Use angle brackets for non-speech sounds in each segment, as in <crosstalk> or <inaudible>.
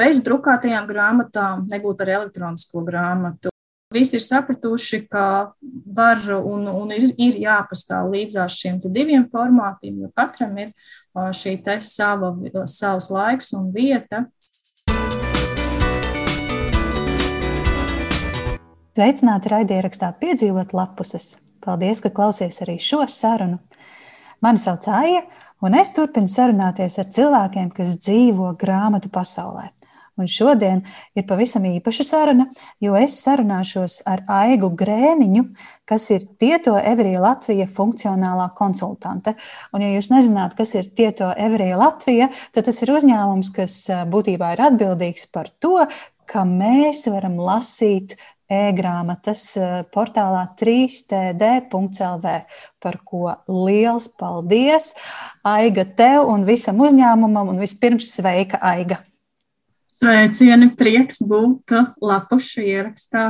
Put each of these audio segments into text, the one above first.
bez drukātajām grāmatām, nebūtu arī elektronisko grāmatu. Visi ir sapratuši, ka var un, un ir, ir jāpastāv līdzās šiem diviem formātiem, jo katram ir šī sava, savs laiks un vieta. Sveicināti raidierakstā piedzīvot lapuses. Paldies, ka klausies arī šo sarunu. Mani sauc Aija, un es turpinu sarunāties ar cilvēkiem, kas dzīvo grāmatu pasaulē. Un šodien ir pavisam īpaša saruna, jo es sarunāšos ar Aigu Grēniņu, kas ir Tieto Evrija Latvija funkcionālā konsultante. Un, ja jūs nezināt, kas ir Tieto Evrija Latvija, tad tas ir uzņēmums, kas būtībā ir atbildīgs par to, ka mēs varam lasīt e-grāmatas portālā 3td.lv, par ko liels paldies Aiga tev un visam uzņēmumam, un vispirms sveika Aiga! Sveicieni, prieks būt lapušu ierakstā.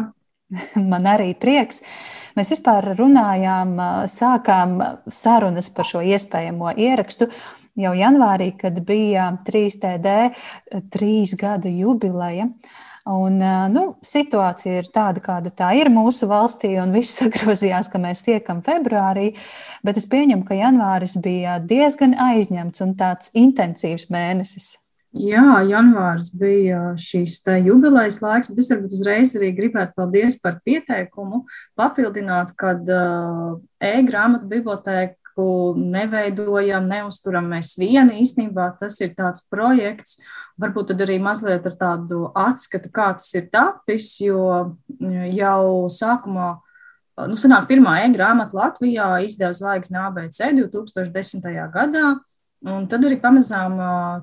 <laughs> Man arī prieks. Mēs vispār runājām, sākām sarunas par šo iespējamo ierakstu jau janvārī, kad bija 3TD trīs gadu jubileja. Un, nu, situācija ir tāda, kāda tā ir mūsu valstī, un viss <laughs> sagrozījās, ka mēs tiekam februārī. Bet es pieņemu, ka janvāris bija diezgan aizņemts un tāds intensīvs mēnesis. Jā, janvārs bija šīs jubilejas laiks, bet es varbūt uzreiz arī gribētu paldies par pieteikumu, papildināt, kad uh, e-grāmatu bibliotēku neveidojam, neuzturam mēs vieni. Īstenībā tas ir tāds projekts, varbūt arī mazliet ar tādu atskatu, kā tas ir tapis, jo jau sākumā. Nu, sanāk, pirmā e-grāmata Latvijā izdeva Zvaigznes ABC 2010. gadā. Un tad arī pamazām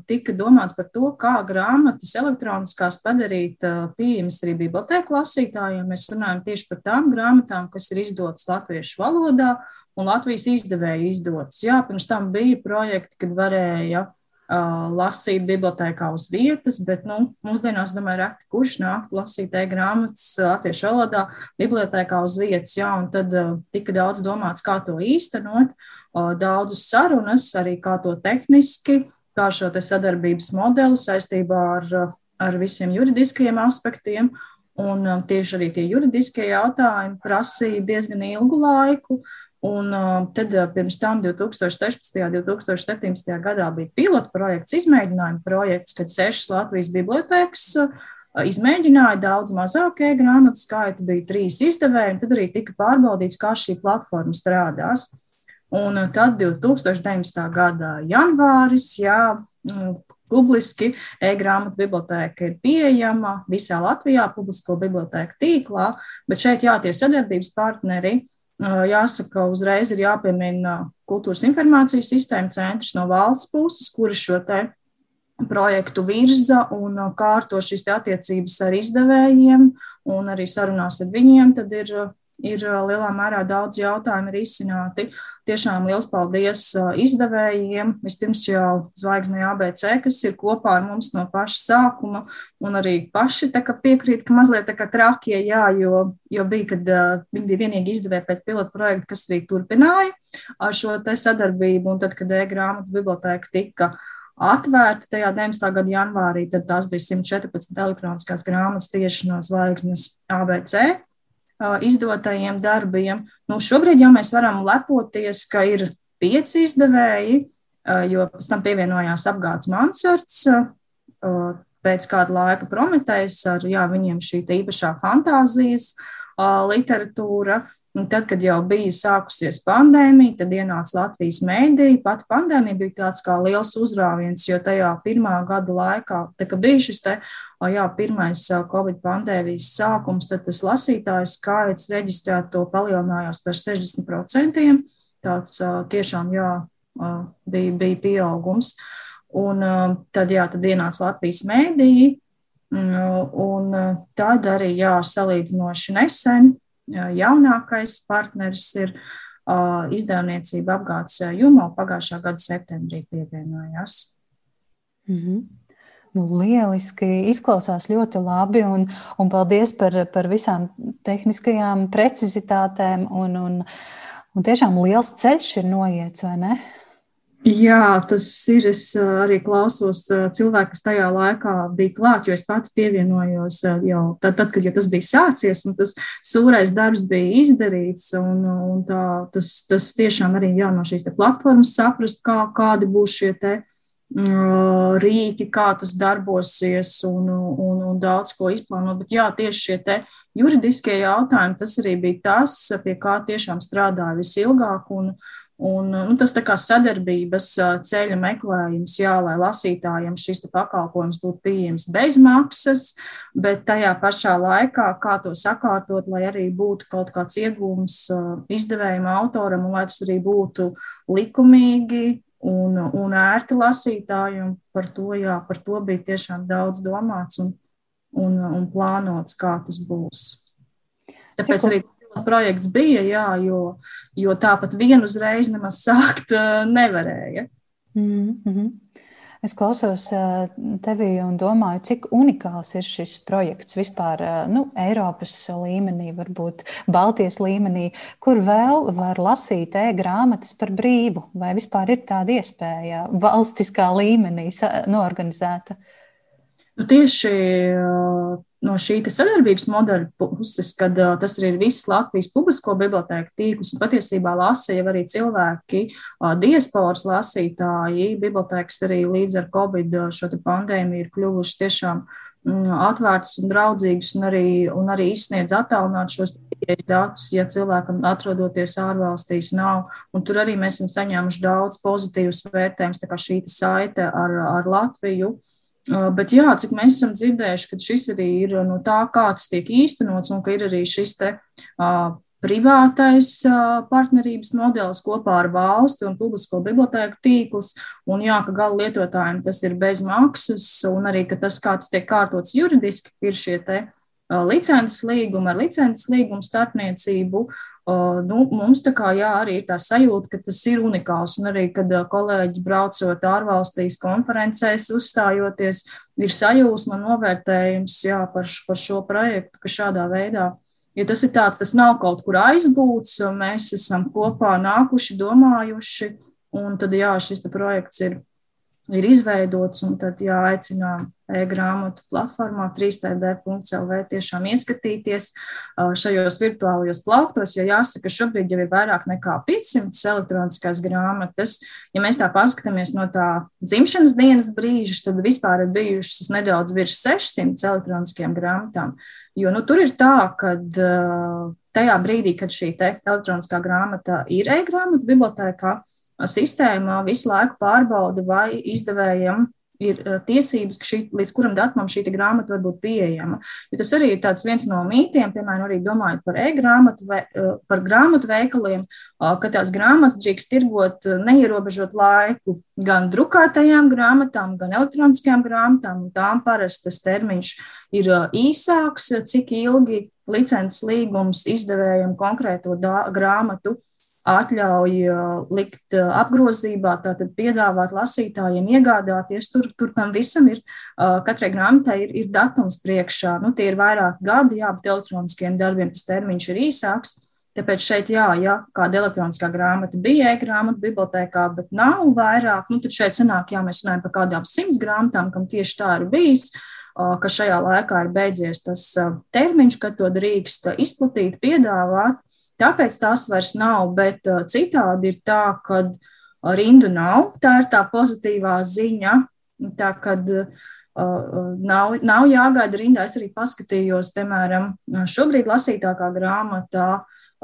tika domāts par to, kā grāmatas elektroniskās padarīt pieejamas arī bibliotēku lasītājiem. Mēs runājam tieši par tām grāmatām, kas ir izdotas latviešu valodā un Latvijas izdevēja izdotas. Jā, pirms tam bija projekti, kad varēja lasīt bibliotekā uz vietas, bet nu, mūsdienās, domāju, reti kurš nāk lasīt e-grāmatas latviešu valodā bibliotekā uz vietas. Jā, un tad tika daudz domāts, kā to īstenot, daudzas sarunas, arī kā to tehniski, kā šo te sadarbības modeli saistībā ar, ar visiem juridiskajiem aspektiem. Un tieši arī tie juridiskie jautājumi prasīja diezgan ilgu laiku. Un tad pirms tam 2016. un 2017. gadā bija pilota projekts, izmēģinājuma projekts, kad sešas Latvijas bibliotekas izmēģināja daudz mazāk e-grāmatu skaitu, bija trīs izdevēji, un tad arī tika pārbaudīts, kā šī platforma strādās. Un tad 2019. gada janvāris, jā, publiski e-grāmatu biblioteka ir pieejama visā Latvijā, publisko biblioteku tīklā, bet šeit jā, tie sadarbības partneri Jāsaka, uzreiz ir jāpiemina kultūras informācijas sistēma centrs no valsts puses, kuri šo te projektu virza un kārto šīs attiecības ar izdevējiem un arī sarunās ar viņiem, tad ir ir lielā mērā daudz jautājumu ir izsināti. Tiešām liels paldies izdevējiem. Vispirms jau Zvaigznē ABC, kas ir kopā ar mums no paša sākuma, un arī paši piekrīt, ka mazliet tā kā trakie, jā, jo, jo bija, kad viņi bija vienīgi izdevēji pēc pilotu projekta, kas arī turpināja šo te sadarbību, un tad, kad e-grāmatu bibliotēka tika atvērta tajā 19. gada janvārī, tad tās bija 114 elektroniskās grāmatas tieši no Zvaigznes ABC izdotajiem darbiem. Nu, šobrīd jau mēs varam lepoties, ka ir pieci izdevēji, jo pēc tam pievienojās apgādes Mansards, pēc kāda laika Prometējs ar jā, viņiem šī īpašā fantāzijas literatūra. Un tad, kad jau bija sākusies pandēmija, tad ienāca Latvijas mēdīja. Pati pandēmija bija tāds kā liels uzrāviens, jo tajā pirmā gada laikā, kad bija šis te, jā, pirmais Covid pandēmijas sākums, tad tas lasītājs skaits reģistrēto palielinājās par 60%. Tāds tiešām, jā, bija, bija pieaugums. Un tad, jā, tad ienāca Latvijas mēdīja. Un tad arī, jā, salīdzinoši nesen jaunākais partneris ir izdevniecība apgādes Jumo pagājušā gada septembrī pievienojās. Mm -hmm. Nu, lieliski izklausās ļoti labi, un, un paldies par, par visām tehniskajām precizitātēm. Un, un, un tiešām liels ceļš ir noiets, vai ne? Jā, tas ir. Es arī klausos cilvēku, kas tajā laikā bija klāt, jo es pati pievienojos jau tad, tad kad jau tas bija sācies un tas sūrais darbs bija izdarīts. Un, un tā, tas, tas tiešām arī jā, no šīs platformas saprast, kā, kādi būs šie te rīki, kā tas darbosies un, un, un daudz ko izplānot. Bet jā, tieši šie te juridiskie jautājumi, tas arī bija tas, pie kā tiešām strādāja visilgāk. Un, Un, nu, tas kā sadarbības ceļa meklējums, jā, lai lasītājiem šis pakalpojums būtu pieejams bez maksas, bet tajā pašā laikā, kā to sakārtot, lai arī būtu kaut kāds iegūms izdevējiem, autoram, un lai tas arī būtu likumīgi un, un ērti lasītājiem. Par to, jā, par to bija tiešām daudz domāts un, un, un plānots, kā tas būs. Tāpēc Cik... arī projekts bija, jā, jo, jo tāpat vienu uzreiz nemaz sākt nevarēja. Mm -hmm. Es klausos tevī un domāju, cik unikāls ir šis projekts vispār nu, Eiropas līmenī, varbūt Baltijas līmenī, kur vēl var lasīt e-grāmatas par brīvu, vai vispār ir tāda iespēja valstiskā līmenī norganizēta. Nu, tieši no šī sadarbības modeļa puses, kad tas arī ir viss Latvijas publisko bibliotēku tīkls, un patiesībā lasa jau arī cilvēki, diasporas lasītāji, bibliotēkas arī līdz ar Covid šo pandēmiju ir kļuvuši tiešām mm, atvērtas un draudzīgas, un arī, un arī izsniedz attālināt šos datus, ja cilvēkam atrodoties ārvalstīs nav. Un tur arī mēs esam saņēmuši daudz pozitīvus vērtējumus, tā kā šī saite ar, ar Latviju. Uh, bet jā, cik mēs esam dzirdējuši, ka šis arī ir no nu, tā, kā tas tiek īstenots, un ka ir arī šis te privātais partnerības modelis kopā ar valsti un publisko bibliotēku tīklus, un jā, ka gala lietotājiem tas ir bez maksas, un arī, tas, kā tas tiek kārtots juridiski, ir šie te licences līgumi ar licences līgumu starpniecību, nu, mums tā kā jā, arī ir tā sajūta, ka tas ir unikāls. Un arī, kad kolēģi braucot ārvalstīs konferencēs, uzstājoties, ir sajūsma novērtējums jā, par, par šo projektu, ka šādā veidā. Ja tas ir tāds, tas nav kaut kur aizgūts, mēs esam kopā nākuši, domājuši, un tad jā, šis projekts ir ir izveidots, un tad jāaicinām e-grāmatu platformā 3td.lv tiešām ieskatīties šajos virtuālajos plauktos, jo jāsaka, šobrīd jau ir vairāk nekā 500 elektroniskās grāmatas. Ja mēs tā paskatāmies no tā dzimšanas dienas brīža, tad vispār ir bijušas nedaudz virs 600 elektroniskajām grāmatām, jo nu, tur ir tā, ka tajā brīdī, kad šī elektroniskā grāmata ir e-grāmata bibliotēkā, sistēmā visu laiku pārbauda, vai izdevējam ir eh, tiesības, šī, līdz kuram datumam šī grāmata var būt pieejama. Jo tas arī ir viens no mītiem, piemēram, arī domājot par e-grāmatu, eh, par grāmatu veikaliem, ka tās grāmatas drīkst tirgot eh, neierobežot laiku gan drukātajām grāmatām, gan elektroniskajām grāmatām. Tām parasti tas termiņš ir īsāks, cik ilgi licences līgums izdevējam konkrēto grāmatu atļauj likt apgrozībā, tātad piedāvāt lasītājiem iegādāties. Tur, tur tam visam ir, katrai grāmatai ir, ir datums priekšā. Nu, tie ir vairāk gadi, jā, bet elektroniskiem darbiem tas termiņš ir īsāks. Tāpēc šeit, jā, ja kāda elektroniskā grāmata bija e-grāmata bibliotekā, bet nav vairāk, nu, tad šeit sanāk, jā, mēs runājam par kādām simts grāmatām, kam tieši tā ir bijis, ka šajā laikā ir beidzies tas termiņš, kad to drīkst izplatīt, piedāvāt. Tāpēc tās vairs nav, bet citādi ir tā, ka rindu nav. Tā ir tā pozitīvā ziņa. Tā kad nav, nav jāgaida rindā. Es arī paskatījos, piemēram, šobrīd lasītākā grāmatā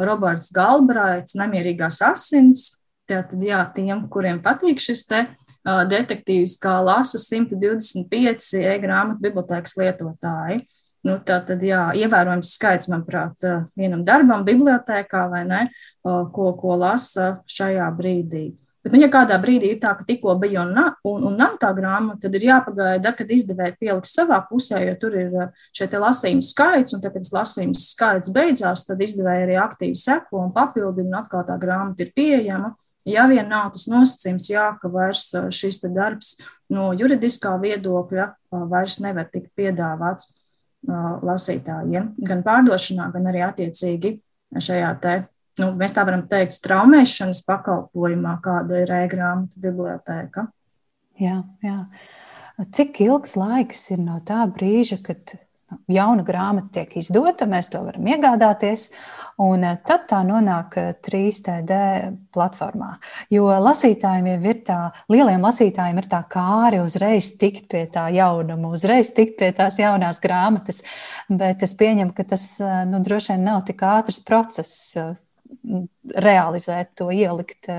Roberts Galbraits, Nemierīgās asins. Tātad, jā, tiem, kuriem patīk šis te uh, detektīvs, kā lasa 125 e-grāmatu bibliotēkas lietotāji. Uh, Nu, tā tad, jā, ievērojams skaits, manuprāt, vienam darbam, bibliotekā vai ne, ko, ko lasa šajā brīdī. Bet, nu, ja kādā brīdī ir tā, ka tikko bija un, un, un nav tā grāmata, tad ir jāpagaida, kad izdevēja pieliks savā pusē, jo tur ir šie lasījuma skaits, un tad, kad lasījuma skaits beidzās, tad izdevēja arī aktīvi seko un papildina, un atkal tā grāmata ir pieejama. Ja vien nav tas nosacījums, jā, ka vairs šis darbs no juridiskā viedokļa vairs nevar tikt piedāvāts lasītājiem, gan pārdošanā, gan arī attiecīgi šajā te nu, mēs tā varam teikt, straumēšanas pakalpojumā, kāda ir e-grāmatu bibliotēka. Jā, jā. Cik ilgs laiks ir no tā brīža, kad jauna grāmata tiek izdota, mēs to varam iegādāties, un eh, tad tā nonāk 3TD eh, platformā. Jo lasītājiem jau ir tā, lieliem lasītājiem ir tā kāri uzreiz tikt pie tā jaunuma, uzreiz tikt pie tās jaunās grāmatas, bet es pieņemu, ka tas eh, nu, droši vien nav tik ātrs process realizēt to, ielikt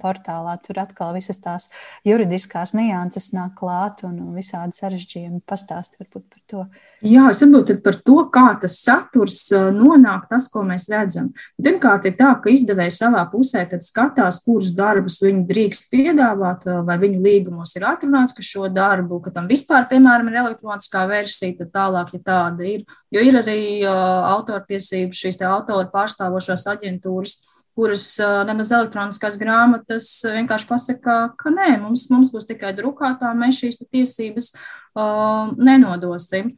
portālā. Tur atkal visas tās juridiskās nianses nāk klāt un visādi sarežģījumi pastāst varbūt par to. Jā, es saprotu par to, kā tas saturs nonāk, tas, ko mēs redzam. Pirmkārt, ir tā, ka izdevēji savā pusē skatās, kurus darbus viņi drīkst piedāvāt, vai viņu līgumos ir atrunāts, ka šo darbu, ka tam vispār, piemēram, ir elektroniskā versija, tad tālāk, ja tāda ir. Jo ir arī uh, autortiesības, šīs autoru pārstāvošās aģentūras, kuras nemaz elektroniskās grāmatas vienkārši pasaka, ka nē, mums, mums būs tikai drukātā, mēs šīs tiesības uh, nenodosim.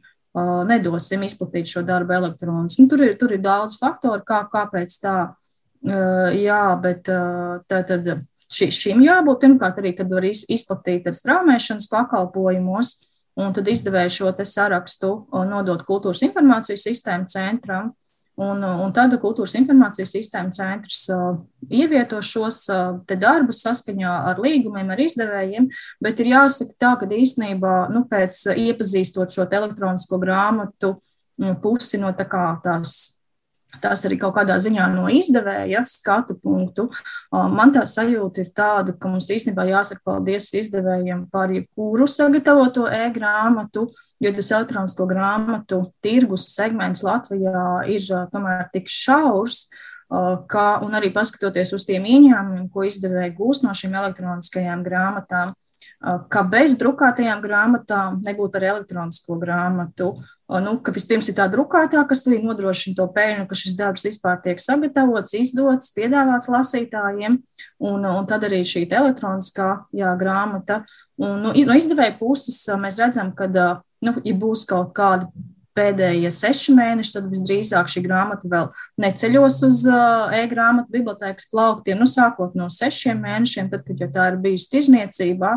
Nedosim izplatīt šo darbu elektroniski. Nu, tur, ir, tur ir daudz faktoru, kā, kāpēc tā. Jā, bet tā, tad ši, šim jābūt pirmkārt arī, kad var izplatīt straumēšanas pakalpojumos, un tad izdevēju šo sarakstu nodot kultūras informācijas sistēmu centram. Uh, Un, un tad kultūras informācijas sistēma centrs uh, ievieto šos uh, darbus saskaņā ar līgumiem, ar izdevējiem, bet ir jāsaka tā, ka īstenībā nu, pēc uh, iepazīstot šo elektronisko grāmatu mm, pusi no tā kā tās tas arī kaut kādā ziņā no izdevēja skatu punktu. Man tā sajūta ir tāda, ka mums īstenībā jāsaka paldies izdevējiem par jebkuru sagatavoto e-grāmatu, jo tas elektronisko grāmatu tirgus segments Latvijā ir tomēr tik šaurs. Kā, un arī paskatoties uz tiem ieņēmumiem, ko izdevēji gūst no šīm elektroniskajām grāmatām, ka bez drukātajām grāmatām nebūtu arī elektronisko grāmatu. Nu, vispirms ir tā drukātā, kas arī nodrošina to peļņu, ka šis darbs vispār tiek sagatavots, izdots, piedāvāts lasītājiem, un, un tad arī šī elektroniskā jā, grāmata. Un, nu, no izdevēja puses mēs redzam, ka, nu, ja būs kaut kāda pēdējie seši mēneši, tad visdrīzāk šī grāmata vēl neceļos uz uh, e-grāmatu bibliotēkas plauktiem, nu, sākot no sešiem mēnešiem, tad, kad jau tā ir bijusi tirzniecībā.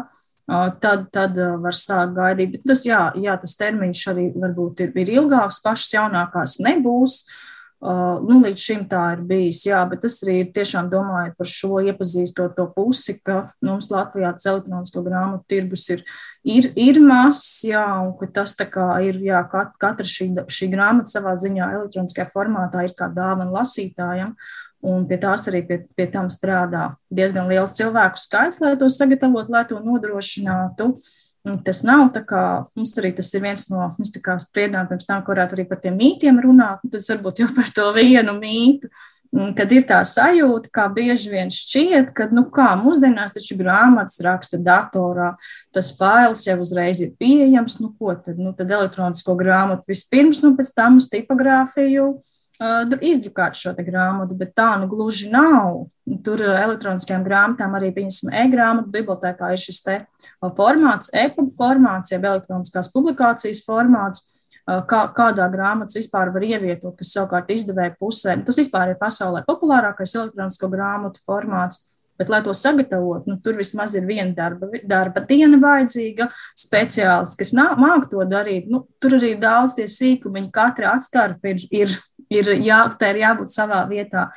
Tad, tad var sākt gaidīt. Bet tas, jā, jā, tas termiņš arī varbūt ir, ir ilgāks, pašas jaunākās nebūs. Uh, nu, līdz šim tā ir bijis, jā, bet tas arī ir tiešām domājot par šo iepazīstot to pusi, ka mums Latvijā tas elektronisko grāmatu tirgus ir, ir, ir mazs, jā, un ka tas tā kā ir, jā, kat, katra šī, šī grāmata savā ziņā elektroniskajā formātā ir kā dāvana lasītājam, Un pie tās arī pie, pie tam strādā diezgan liels cilvēku skaits, lai to sagatavotu, lai to nodrošinātu. Un tas nav tā kā mums arī tas ir viens no, mēs tā kā spriedām pirms tam, ka varētu arī par tiem mītiem runāt, tad varbūt jau par to vienu mītu. Kad ir tā sajūta, kā bieži vien šķiet, ka, nu, kā mūsdienās taču grāmatas raksta datorā, tas fails jau uzreiz ir pieejams, nu, ko tad, nu, tad elektronisko grāmatu vispirms, un pēc tam uz tipogrāfiju, uh, izdrukāt šo grāmatu, bet tā nu gluži nav. Tur elektroniskajām grāmatām arī, pieņemsim, e-grāmatu bibliotekā ir šis te formāts, e-pub formāts, jeb elektroniskās publikācijas formāts, kā, kādā grāmatas vispār var ievietot, kas savukārt izdevēja pusē. Tas vispār ir pasaulē populārākais elektronisko grāmatu formāts. Bet, lai to sagatavotu, nu, tur vismaz ir viena darba, darba diena vajadzīga, speciālists, kas māca to darīt. Nu, tur arī ir daudz tie sīkumiņi, katra atstarpe ir, ir ir, jā, ir jābūt savā vietā.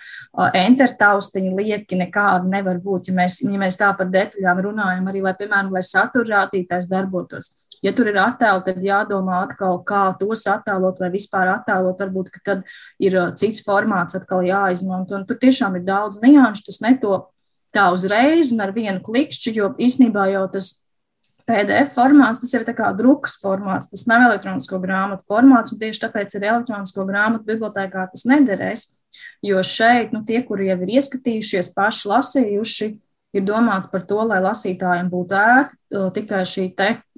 Enter taustiņa lieki nekādi nevar būt, ja mēs, ja mēs tā par detaļām runājam, arī, lai, piemēram, lai satura rādītājs darbotos. Ja tur ir attēli, tad jādomā atkal, kā tos attēlot, vai vispār attēlot. Varbūt, ka tad ir cits formāts atkal jāizmanto. Un tur tiešām ir daudz nianšu, tas neto tā uzreiz un ar vienu klikšķi, jo īsnībā jau tas PDF formāts, tas ir kā drukas formāts, tas nav elektronisko grāmatu formāts, un tieši tāpēc arī elektronisko grāmatu bibliotekā tas nederēs. Jo šeit nu, tie, kuri jau ir ieskatījušies, paši lasījuši, ir domāts par to, lai lasītājiem būtu ērti tikai šī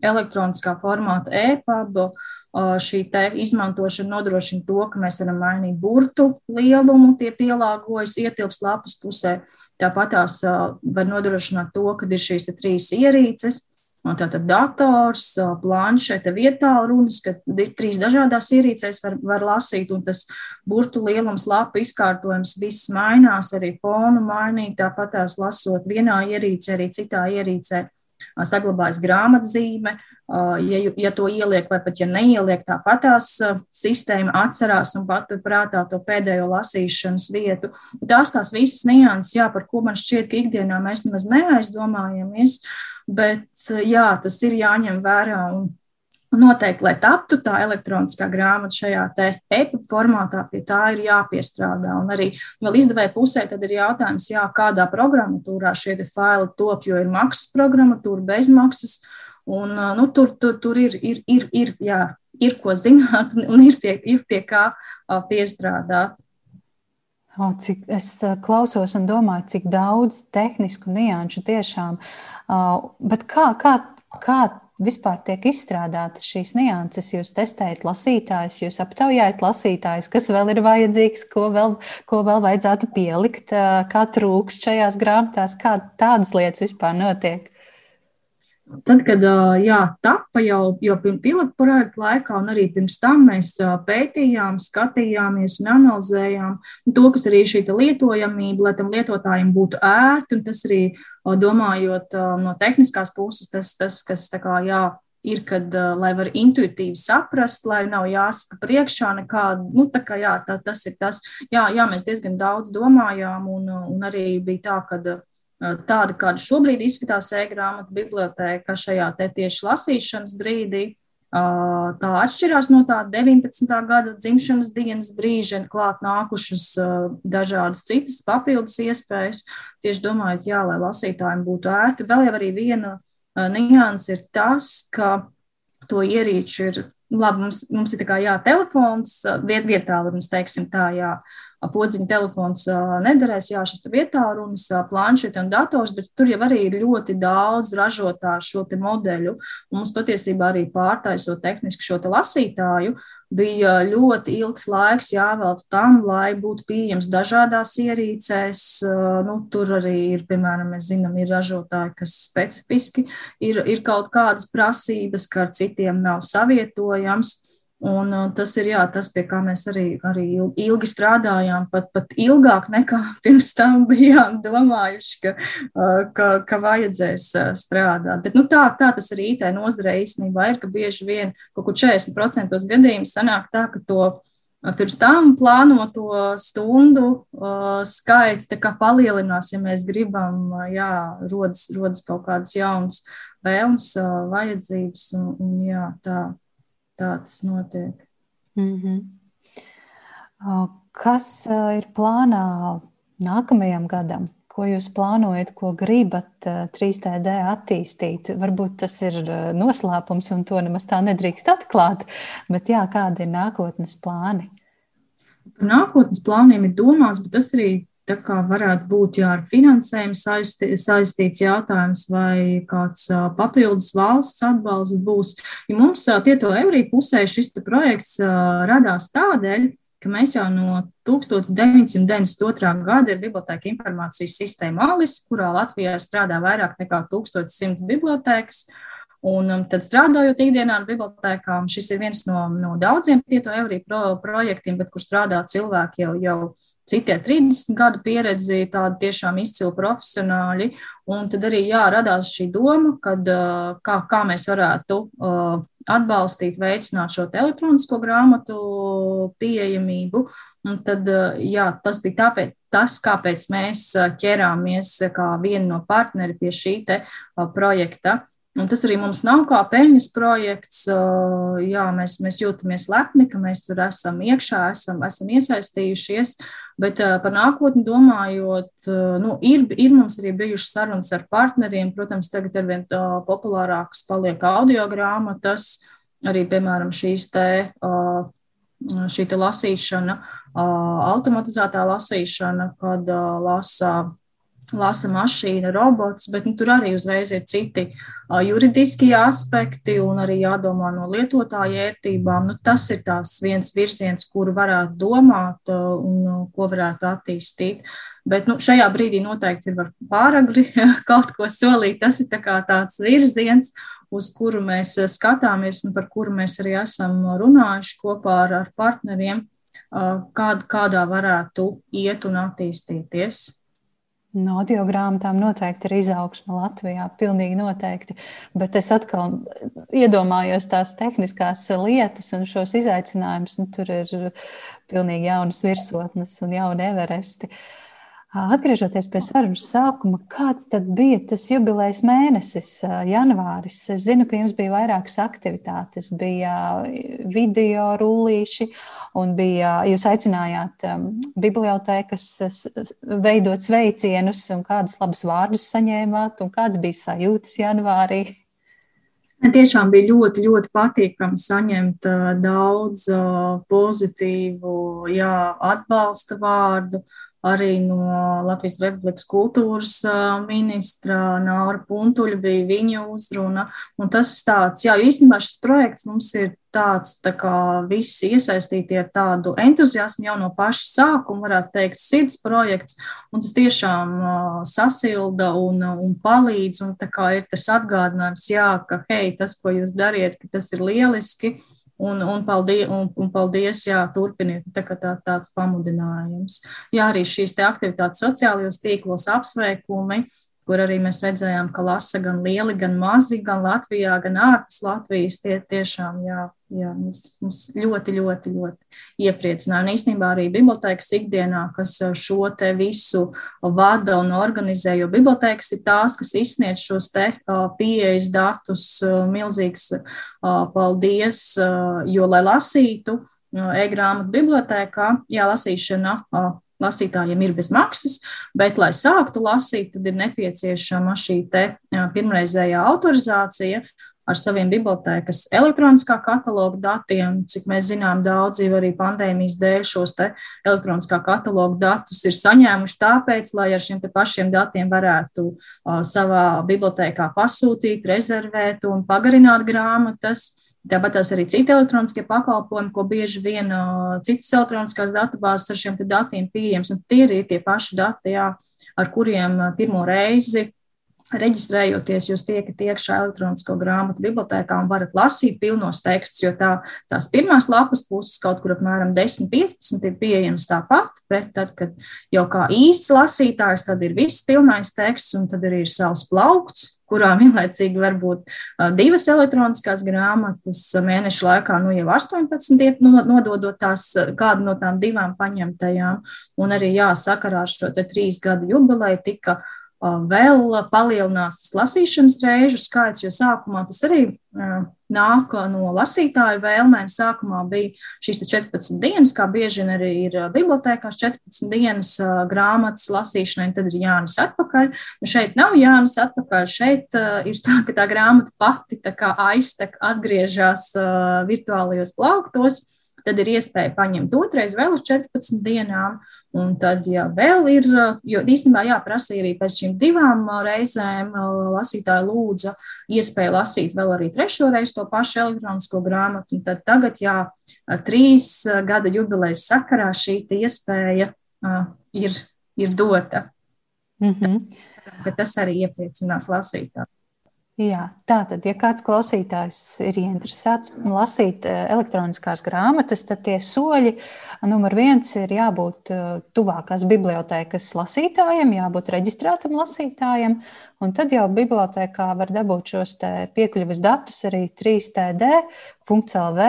elektroniskā formāta e-paba. Šī izmantošana nodrošina to, ka mēs varam mainīt burtu lielumu, tie pielāgojas, ietilps lapas pusē. Tāpat tās var nodrošināt to, ka ir šīs trīs ierīces, Tātad dators, planšete, vietā runas, ka trīs dažādās ierīcēs var, var lasīt, un tas burtu lielums, lapu izkārtojums, viss mainās, arī fonu mainīt, tāpat tās lasot vienā ierīcē, arī citā ierīcē saglabājas grāmatzīme, ja, ja to ieliek, vai pat ja neieliek, tāpat tās sistēma atcerās un patur prātā to pēdējo lasīšanas vietu. Tās tās visas nianses, jā, par ko man šķiet, ka ikdienā mēs nemaz neaizdomājamies, bet jā, tas ir jāņem vērā. Un, Noteikti, lai taptu tā elektroniskā grāmata šajā e-pasta formātā, pie tā ir jāpiestrādā. Un arī vēl izdevēja pusē, ir jautājums, jā, kādā programmatūrā šie faili top, jo ir maksas programmatūra, bezmaksas. Un, nu, tur, tur, tur ir, ir, ir, ir, jā, ir ko zināt un ir pie, ir pie kā piestrādāt. O, cik es klausos un domāju, cik daudz tehnisku nianšu tiešām. Bet kā, kā, kā vispār tiek izstrādātas šīs nianses? Jūs testējat lasītājus, jūs aptaujājat lasītājus, kas vēl ir vajadzīgs, ko vēl, ko vēl vajadzētu pielikt, kā trūkst šajās grāmatās, kā tādas lietas vispār notiek. Tad, kad jā, tapa jau, jau pilotu projekta laikā, un arī pirms tam mēs pētījām, skatījāmies un analizējām to, kas arī šī lietojamība, lai tam lietotājiem būtu ērti, un tas arī domājot no tehniskās puses, tas, tas kas kā, jā, ir, kad, lai var intuitīvi saprast, lai nav jāsaka priekšā nekāda, nu, tā kā jā, tā, tas ir tas, jā, jā, mēs diezgan daudz domājām, un, un arī bija tā, ka tāda, kāda šobrīd izskatās e-grāmatu biblioteka šajā tieši lasīšanas brīdī. Tā atšķirās no tā 19. gada dzimšanas dienas brīža, klāt nākušas dažādas citas papildus iespējas. Tieši domājot, jā, lai lasītājiem būtu ērti. Vēl jau arī viena nianses ir tas, ka to ierīču ir labi, mums, mums ir tā kā jā, telefons, viet, vietā, mums teiksim tā, jā, podziņa telefons nederēs, jā, šis vietā runas, planšeti un dators, bet tur jau arī ir ļoti daudz ražotāju šo modeļu. Un mums patiesībā arī pārtaisot tehniski šo lasītāju, bija ļoti ilgs laiks jāvelta tam, lai būtu pieejams dažādās ierīcēs. Nu, tur arī ir, piemēram, mēs zinām, ir ražotāji, kas specifiski ir, ir kaut kādas prasības, ka ar citiem nav savietojams. Un uh, tas ir jā, tas, pie kā mēs arī, arī ilgi strādājām, pat, pat ilgāk nekā <laughs> pirms tam bijām domājuši, ka, uh, ka, ka vajadzēs uh, strādāt. Bet nu, tā, tā tas arī IT nozarē īstenībā ir, ka bieži vien kaut kur 40% gadījumu sanāk tā, ka to pirms tam plānoto stundu skaits palielinās, ja mēs gribam, jā, rodas, rodas kaut kādas jaunas vēlmes, vajadzības un, un jā, tā tā tas notiek. Mm -hmm. Kas ir plānā nākamajam gadam? Ko jūs plānojat, ko gribat 3D attīstīt? Varbūt tas ir noslēpums, un to nemaz tā nedrīkst atklāt. Bet jā, kādi ir nākotnes plāni? Par nākotnes plāniem ir domāts, bet tas arī Tā kā varētu būt jā, ar finansējumu saisti, saistīts jautājums, vai kāds papildus valsts atbalsts būs. Ja mums tieto eurī pusē šis projekts radās tādēļ, ka mēs jau no 1992. gada ir biblioteka informācijas sistēma ALIS, kurā Latvijā strādā vairāk nekā 1100 bibliotekas. Un um, tad strādājot ikdienā ar bibliotekām, šis ir viens no, no daudziem Tieto Eurī pro, projektiem, bet kur strādā cilvēki jau, jau citie 30 gadu pieredzi, tādi tiešām izcili profesionāļi. Un tad arī jā, radās šī doma, kad, uh, kā, kā mēs varētu uh, atbalstīt, veicināt šo elektronisko grāmatu pieejamību. Un tad, uh, jā, tas bija tāpēc, tas, kāpēc mēs ķērāmies kā viena no partneri pie šī projekta. Un tas arī mums nav kā peļņas projekts. Jā, mēs, mēs jūtamies lepni, ka mēs tur esam iekšā, esam, esam iesaistījušies. Bet par nākotni domājot, nu, ir, ir mums arī bijušas sarunas ar partneriem. Protams, tagad ar vien populārākas paliek audio grāmatas, arī, piemēram, šīs te. Šī lasīšana, automatizētā lasīšana, kad lasa lasa mašīna, robots, bet nu, tur arī uzreiz ir citi uh, juridiskie aspekti un arī jādomā no lietotāja ērtībām. Nu, tas ir tās viens virziens, kuru varētu domāt uh, un uh, ko varētu attīstīt. Bet nu, šajā brīdī noteikti ir pāragri <laughs> kaut ko solīt. Tas ir tā tāds virziens, uz kuru mēs skatāmies un par kuru mēs arī esam runājuši kopā ar, ar partneriem, kād, kādā varētu iet un attīstīties. No audio grāmatām noteikti ir izaugsme Latvijā, pilnīgi noteikti. Bet es atkal iedomājos tās tehniskās lietas un šos izaicinājumus. Nu, tur ir pilnīgi jaunas virsotnes un jauni everesti. Uh, Atgriežoties pie sarunas sākuma, kāds tad bija tas jubilejas mēnesis, janvāris? Es zinu, ka jums bija vairākas aktivitātes, bija video rullīši, un bija, jūs aicinājāt bibliotēkas veidot sveicienus, un kādus labus vārdus saņēmāt, un kāds bija sajūtas janvārī? Tiešām bija ļoti, ļoti patīkami saņemt daudz pozitīvu, jā, atbalsta vārdu. Uh, arī no Latvijas Republikas kultūras ministra Naura Puntuļa bija viņa uzruna. Un tas ir tāds, jā, īstenībā šis projekts mums ir tāds, tā kā visi iesaistītie ar tādu entuziasmu jau no paša sākuma, varētu teikt, sirds projekts, un tas tiešām uh, sasilda un, un palīdz, un tā kā ir tas atgādinājums, jā, ka, hei, tas, ko jūs dariet, ka tas ir lieliski, Un, un, paldies, un, un paldies, jā, turpiniet, tā, tā, tāds pamudinājums. Jā, arī šīs aktivitātes sociālajos tīklos apsveikumi, kur arī mēs redzējām, ka lasa gan lieli, gan mazi, gan Latvijā, gan ārpus Latvijas. Tie tiešām jā, jā, mums, mums ļoti, ļoti, ļoti iepriecināja. Un īstenībā arī bibliotēkas ikdienā, kas šo te visu vada un organizē, jo bibliotēkas ir tās, kas izsniedz šos te pieejas datus, milzīgs paldies, jo, lai lasītu e-grāmatu bibliotēkā, jā, lasīšana lasītājiem ir bez maksas, bet, lai sāktu lasīt, tad ir nepieciešama šī pirmreizējā autorizācija ar saviem bibliotēkas elektroniskā kataloga datiem. Cik mēs zinām, daudzi arī pandēmijas dēļ šos elektroniskā kataloga datus ir saņēmuši tāpēc, lai ar šiem pašiem datiem varētu savā bibliotēkā pasūtīt, rezervēt un pagarināt grāmatas. Tāpat tās arī citi elektroniskie pakalpojumi, ko bieži vien citas elektroniskās datubāzes ar šiem datiem pieejams. Tie ir tie paši dati, jā, ar kuriem pirmo reizi Reģistrējoties, jūs tiekat iekšā elektronisko grāmatu bibliotekā un varat lasīt pilnos tekstus, jo tā, tās pirmās lapas puses kaut kur apmēram 10-15 ir pieejamas tāpat, bet tad, kad jau kā īsts lasītājs, tad ir viss pilnais teksts un tad arī ir savs plaukts, kurā vienlaicīgi var būt divas elektroniskās grāmatas mēneša laikā, nu jau 18, nododot tās kādu no tām divām paņemtajām. Un arī jāsakarā ar šo trīs gadu jubileju tika vēl palielinās tas lasīšanas reižu skaits, jo sākumā tas arī nāk no lasītāju vēlmēm. Sākumā bija šīs 14 dienas, kā bieži vien arī ir bibliotekās 14 dienas grāmatas lasīšanai, tad ir Jānis atpakaļ. Nu, šeit nav Jānis atpakaļ, šeit ir tā, ka tā grāmata pati tā kā aiztek, atgriežas virtuālajos plauktos tad ir iespēja paņemt otrais vēl uz 14 dienām. Un tad, ja vēl ir, jo īstenībā jāprasa arī pēc šīm divām reizēm, lasītāja lūdza iespēju lasīt vēl arī trešo reizi to pašu elektronisko grāmatu. Un tad tagad, jā, trīs gada jubilejas sakarā šī iespēja ir, ir dota. Mm -hmm. Tas arī iepriecinās lasītāju. Jā, tā tad, ja kāds klausītājs ir ieinteresēts lasīt eh, elektroniskās grāmatas, tad tie soļi numur viens ir jābūt eh, tuvākās bibliotēkas lasītājiem, jābūt reģistrētam lasītājam, un tad jau bibliotēkā var dabūt šos piekļuves datus arī 3td.lv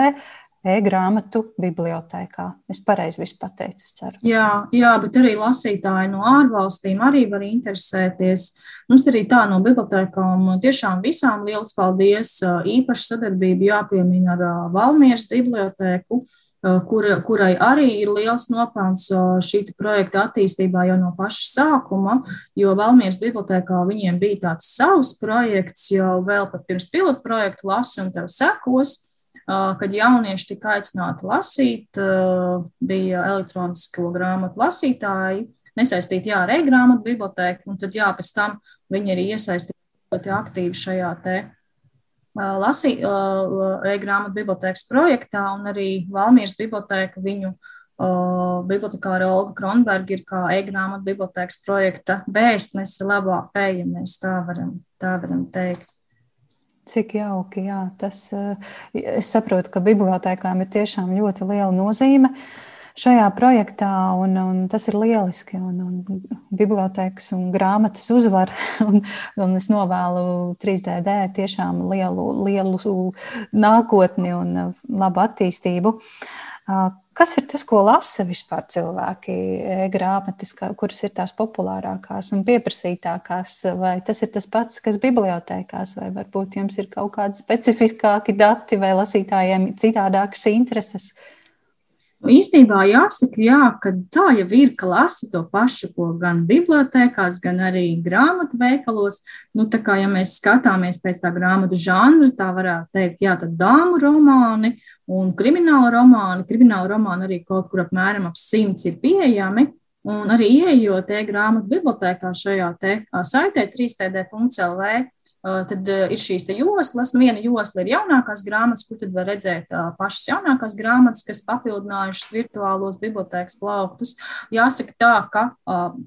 e-grāmatu bibliotēkā. Es pareizi visu pateicu, ceru. Jā, jā, bet arī lasītāji no ārvalstīm arī var interesēties. Mums arī tā no bibliotēkām tiešām visām liels paldies. Īpaši sadarbību jāpiemina ar Valmieras bibliotēku, kura, kurai arī ir liels nopelns šī projekta attīstībā jau no paša sākuma, jo Valmieras bibliotēkā viņiem bija tāds savs projekts jau vēl pat pirms pilotu projekta lasi un tev sekos kad jaunieši tika aicināti lasīt, bija elektronisko grāmatu lasītāji, nesaistīti jā, ar e-grāmatu bibliotēku, un tad jā, pēc tam viņi arī iesaistīti ļoti aktīvi šajā te lasī, e-grāmatu bibliotēkas projektā, un arī Valmīras bibliotēka viņu bibliotekāra Olga Kronberga ir kā e-grāmatu bibliotēkas projekta vēstnese labā feja, mēs tā varam, tā varam teikt. Cik jauki, jā. Tas, es saprotu, ka bibliotekām ir tiešām ļoti liela nozīme. Šajā projektā, un, un tas ir lieliski. Un, un bibliotekas un grāmatas uzvar, <laughs> un, un es novēlu 3DD tiešām lielu, lielu nākotni un labu attīstību. Kas ir tas, ko lasa vispār cilvēki, grāmatas, kuras ir tās populārākās un pieprasītākās, vai tas ir tas pats, kas bibliotekās, vai varbūt jums ir kaut kādi specifiskāki dati vai lasītājiem citādākas intereses? Uh, Nu, īstenībā jāsaka, jā, ka tā jau ir, ka lasa to pašu, ko gan bibliotekās, gan arī grāmatu veikalos. Nu, tā kā ja mēs skatāmies pēc tā grāmatu žanra, tā varētu teikt, jā, tad dāmu romāni un krimināla romāni. Krimināla romāni arī kaut kur apmēram ap simts ir pieejami. Un arī ieejot e-grāmatu bibliotekā šajā te saitē 3td.lv, Tad ir šīs joslas. Nu, viena josla ir jaunākās grāmatas, kur tad var redzēt pašas jaunākās grāmatas, kas papildinājušas virtuālos bibliotekas plauktus. Jāsaka tā, ka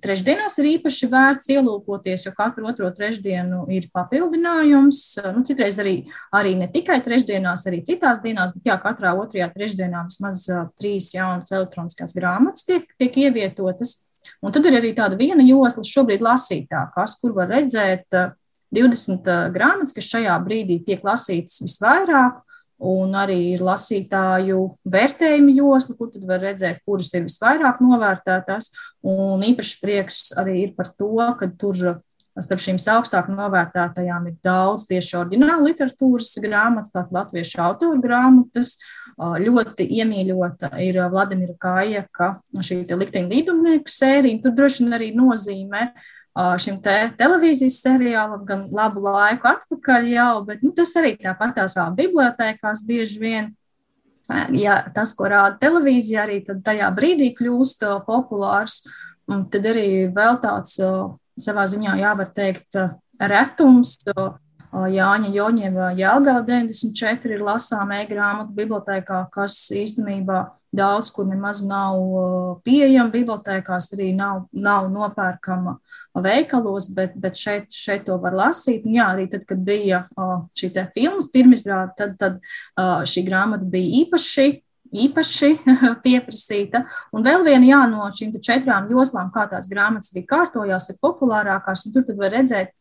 trešdienās ir īpaši vērts ielūkoties, jo katru otro trešdienu ir papildinājums. Nu, citreiz arī, arī ne tikai trešdienās, arī citās dienās, bet jā, katrā otrajā trešdienā vismaz trīs jaunas elektroniskās grāmatas tiek, tiek ievietotas. Un tad ir arī tāda viena josla, šobrīd lasītākās, kur var redzēt uh, 20 grāmatas, kas šajā brīdī tiek lasītas visvairāk, un arī ir lasītāju vērtējumu josla, kur tad var redzēt, kuras ir visvairāk novērtētās. Un īpaši prieks arī ir par to, ka tur starp šīm augstāk novērtētajām ir daudz tieši oriģināla literatūras grāmatas, tātad latviešu autoru grāmatas. Ļoti iemīļota ir Vladimira Kājaka šī te likteņa līdumnieku sērija. Tur droši vien arī nozīmē uh, šim te televīzijas seriālam, gan labu laiku atpakaļ jau, bet nu, tas arī tāpatās kā bibliotekās bieži vien. Ja tas, ko rāda televīzija, arī tajā brīdī kļūst populārs, tad arī vēl tāds savā ziņā jāvar teikt retums Jāņa Joņeva Jelgava 94 ir lasām e-grāmatu bibliotekā, kas īstenībā daudz kur nemaz nav pieejama bibliotekās, arī nav, nav nopērkama veikalos, bet, bet šeit, šeit to var lasīt. Un jā, arī tad, kad bija šī filmas pirmizrāde, tad, tad šī grāmata bija īpaši īpaši <laughs> pieprasīta. Un vēl viena jā, no šīm četrām joslām, kā tās grāmatas arī kārtojās, ir populārākās. Tur var redzēt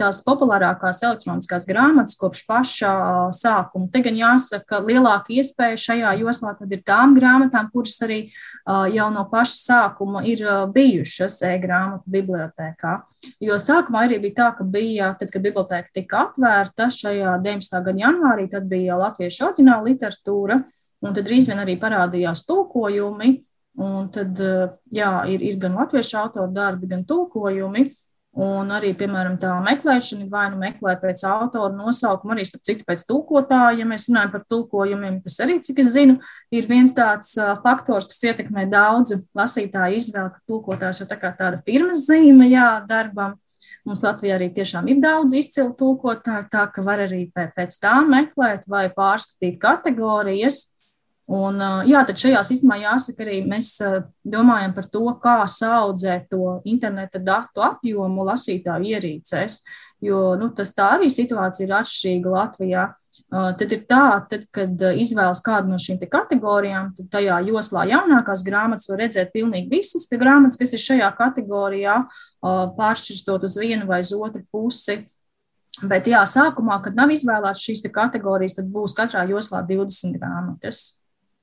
tās populārākās elektroniskās grāmatas kopš paša sākuma. Te gan jāsaka, ka lielāka iespēja šajā joslā ir tām grāmatām, kuras arī jau no paša sākuma ir bijušas e-grāmatu bibliotekā. Jo sākumā arī bija tā, ka bija, tad, kad biblioteka tika atvērta šajā 19. gada janvārī, tad bija latviešu oriģināla literatūra. Un tad drīz vien arī parādījās tulkojumi. Un tad, eh, jā, ir, ir gan latviešu autoru darbi, gan tulkojumi. Un arī, piemēram, tā meklēšana, vai nu meklēt pēc autora nosaukuma, arī starp citu pēc tulkotāja, ja mēs runājam par tulkojumiem, tas arī, cik es zinu, ir viens tāds uh, faktors, kas ietekmē daudzu lasītāju izvēli, ka tulkotājs jau tā kā tāda pirmas zīme, jā, darbam. Mums Latvijā arī tiešām ir daudz izcilu tulkotāju, tā ka var arī pēc tā meklēt vai pārskatīt kategorijas. Un, jā, tad šajā sistēmā jāsaka arī mēs domājam par to, kā saudzēt to interneta datu apjomu lasītāju ierīcēs, jo nu, tas tā arī situācija ir atšķirīga Latvijā. Tad ir tā, tad, kad izvēlas kādu no šīm kategorijām, tad tajā joslā jaunākās grāmatas var redzēt pilnīgi visas grāmatas, kas ir šajā kategorijā, pāršķirstot uz vienu vai uz otru pusi. Bet jā, sākumā, kad nav izvēlētas šīs kategorijas, tad būs katrā joslā 20 grāmatas.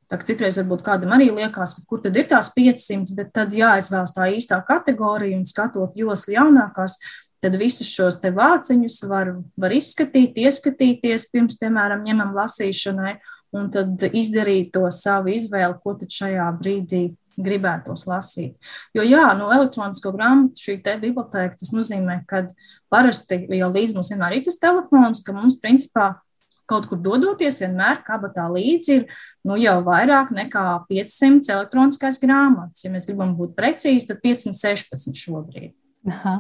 Tā citreiz varbūt kādam arī liekas, ka kur tad ir tās 500, bet tad jāizvēlas tā īstā kategorija un skatot joslu jaunākās, tad visus šos te vāciņus var, var izskatīt, ieskatīties pirms, piemēram, ņemam lasīšanai un tad izdarīt to savu izvēli, ko tad šajā brīdī gribētos lasīt. Jo, jā, no elektronisko grāmatu šī te biblioteka, tas nozīmē, ka parasti jau līdz mums vienmēr ir tas telefons, ka mums principā kaut kur dodoties, vienmēr kabatā līdzi ir nu, jau vairāk nekā 500 elektroniskās grāmatas. Ja mēs gribam būt precīzi, tad 516 šobrīd. Aha.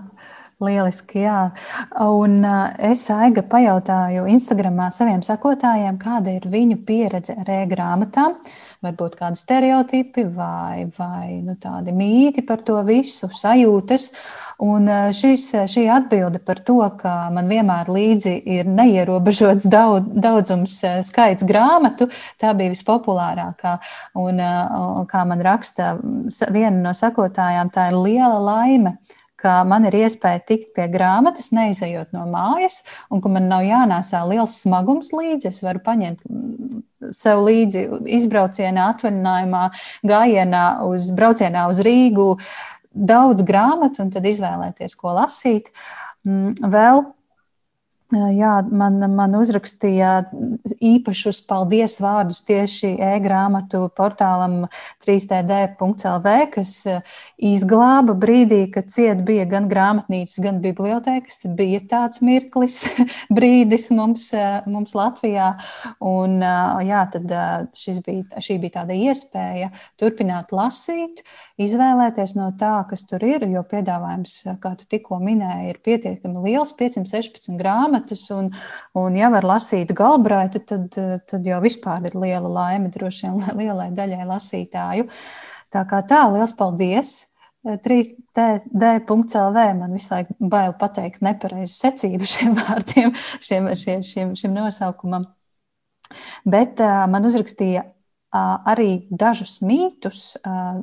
Lieliski, jā. Un es Aiga pajautāju Instagramā saviem sakotājiem, kāda ir viņu pieredze ar e-grāmatām. varbūt kādi stereotipi vai, vai nu, tādi mīti par to visu, sajūtas. Un šis, šī atbilde par to, ka man vienmēr līdzi ir neierobežots daudz, daudzums skaits grāmatu, tā bija vispopulārākā. Un, kā man raksta viena no sakotājām, tā ir liela laime ka man ir iespēja tikt pie grāmatas, neizejot no mājas, un ka man nav jānēsā liels smagums līdzi. Es varu paņemt mm, sev līdzi izbraucienā, atvaļinājumā, gājienā uz braucienā uz Rīgu daudz grāmatu un tad izvēlēties, ko lasīt. Mm, vēl Jā, man, man uzrakstīja īpašus paldies vārdus tieši e-grāmatu portālam 3td.lv, kas izglāba brīdī, kad ciet bija gan grāmatnīcas, gan bibliotekas. Bija tāds mirklis, <laughs> brīdis mums, mums Latvijā. Un, jā, tad bija, šī bija tāda iespēja turpināt lasīt, izvēlēties no tā, kas tur ir, jo piedāvājums, kā tu tikko minēji, ir pietiekami liels, 516 grāmatas grāmatas, un, un ja var lasīt galbraitu, tad, tad jau vispār ir liela laime droši vien <laughs> lielai daļai lasītāju. Tā kā tā, liels paldies! 3D.CLV man visu laiku bail pateikt nepareizu secību šiem <laughs> vārdiem, šiem, šiem, šiem, šim nosaukumam. Bet uh, man uzrakstīja arī dažus mītus,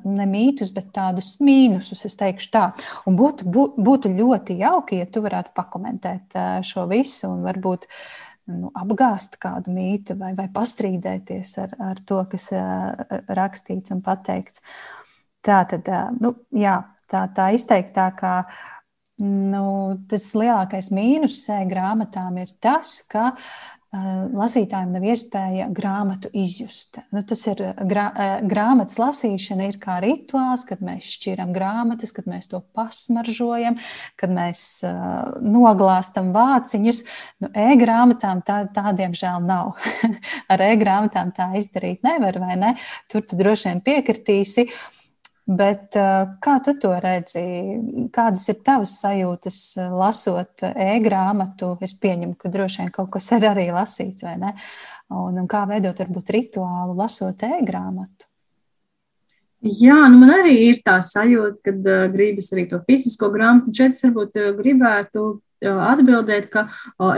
ne mītus, bet tādus mīnusus, es teikšu tā. Un būtu, būtu ļoti jauki, ja tu varētu pakomentēt šo visu un varbūt nu, apgāzt kādu mītu vai, vai pastrīdēties ar, ar to, kas rakstīts un pateikts. Tā tad, nu, jā, tā, tā izteiktākā. Nu, tas lielākais mīnus grāmatām ir tas, ka uh, lasītājiem nav iespēja grāmatu izjust. Nu, tas ir grā, grāmatas lasīšana, ir kā rituāls, kad mēs šķiram grāmatas, kad mēs to pasmaržojam, kad mēs uh, noglāstam vāciņus. Nu, e-grāmatām tā, tā diemžēl nav. <laughs> Ar e-grāmatām tā izdarīt nevar, vai ne? Tur tu droši vien piekritīsi. Uh, Bet kā tu to redzi? Kādas ir tavas sajūtas, lasot e-grāmatu? Es pieņemu, ka droši vien kaut kas <laughs> ir arī lasīts, vai ne? Un, un kā veidot varbūt rituālu, lasot e-grāmatu? Jā, nu man arī ir tā sajūta, ka uh, gribas arī to fizisko grāmatu. Šeit es varbūt uh, gribētu atbildēt, ka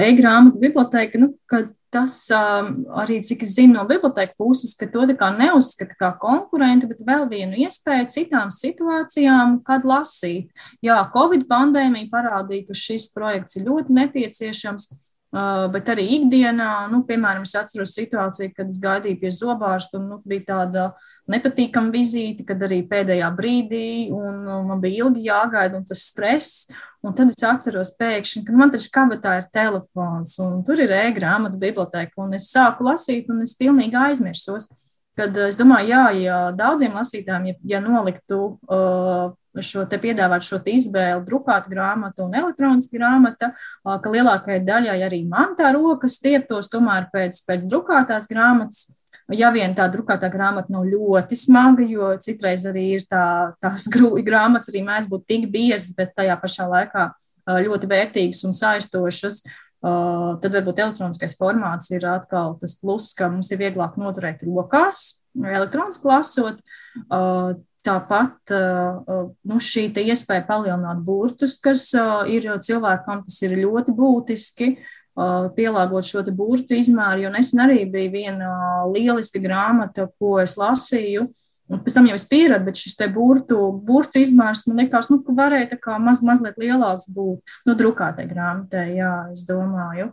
e-grāmatu biblioteka, nu, kad tas arī, cik es zinu no biblioteka puses, ka to neuzskata kā konkurentu, bet vēl vienu iespēju citām situācijām, kad lasīt. Jā, Covid pandēmija parādīja, ka šis projekts ir ļoti nepieciešams. Uh, bet arī ikdienā, nu, piemēram, es atceros situāciju, kad es gaidīju pie zobārsta, un nu, bija tāda nepatīkama vizīte, kad arī pēdējā brīdī, un uh, man bija ilgi jāgaida, un tas stress. Un tad es atceros pēkšņi, ka man taču kabatā ir telefons, un tur ir e-grāmatu biblioteka, un es sāku lasīt, un es pilnīgi aizmirsos. Kad es domāju, jā, ja daudziem lasītājiem, ja, ja noliktu uh, šo te piedāvāt šo te izvēli, drukāta grāmata un elektroniska grāmata, uh, ka lielākajai daļai arī man tā rokas stieptos tomēr pēc, pēc drukātās grāmatas. Ja vien tā drukātā grāmata nav ļoti smaga, jo citreiz arī ir tā, tās <laughs> grāmatas arī mēdz būt tik biezas, bet tajā pašā laikā ļoti vērtīgas un saistošas, tad varbūt elektroniskais formāts ir atkal tas pluss, ka mums ir vieglāk noturēt rokās, elektroniski lasot. Tāpat nu, šī iespēja palielināt burtus, kas ir cilvēkam, tas ir ļoti būtiski. Pielāgot šo burbuļu izmēru. Jo nesen arī bija viena lieliska grāmata, ko es lasīju. Pēc tam jau es pieradu, bet šis burbuļu, burbuļu izmērs man liekas, nu, ka varēja kā maz, mazliet lielāks būt. Nu, drukātai grāmatai, jā, es domāju.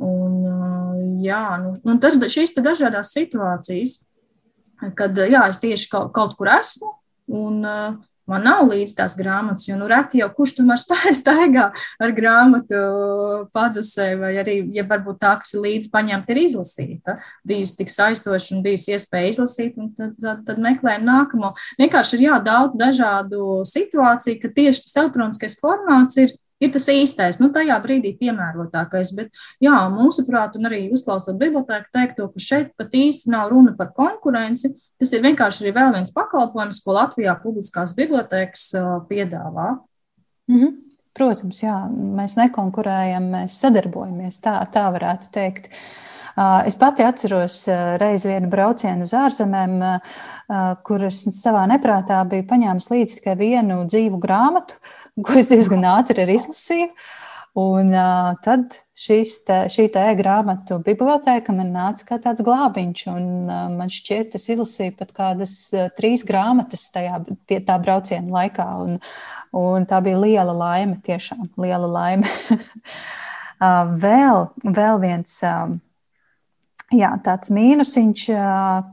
Un, jā, nu, un tas, šīs dažādas situācijas, kad, jā, es tieši kaut, kaut kur esmu, un uh, Man nav līdzi tās grāmatas, jo nu reti jau kurš tomēr <laughs> staigā ar grāmatu padusē, vai arī, ja varbūt tā, kas ir līdzi paņemta, ir izlasīta, bijusi tik saistoša un bijusi iespēja izlasīt, un tad, tad, tad meklējam nākamo. Vienkārši ir jā, daudz dažādu situāciju, ka tieši tas elektroniskais formāts ir ir tas īstais, nu, tajā brīdī piemērotākais. Bet, jā, mūsuprāt, un arī uzklausot bibliotēku teikto, ka šeit pat īsti nav runa par konkurenci. Tas ir vienkārši arī vēl viens pakalpojums, ko Latvijā publiskās bibliotēkas piedāvā. Mm -hmm. Protams, jā, mēs nekonkurējam, mēs sadarbojamies. Tā, tā varētu teikt. Es pati atceros reizi vienu braucienu uz ārzemēm, kur es savā neprātā biju paņēmis līdzi tikai vienu dzīvu grāmatu, ko es diezgan ātri arī izlasīju. Un uh, tad šīs te, šī te e-grāmatu biblioteka man nāca kā tāds glābiņš. Un, uh, man šķiet, es izlasīju pat kādas uh, trīs grāmatas tajā tie, tā brauciena laikā. Un, un tā bija liela laime, tiešām liela laime. <laughs> uh, vēl, vēl viens. Uh, Jā, tāds mīnusiņš,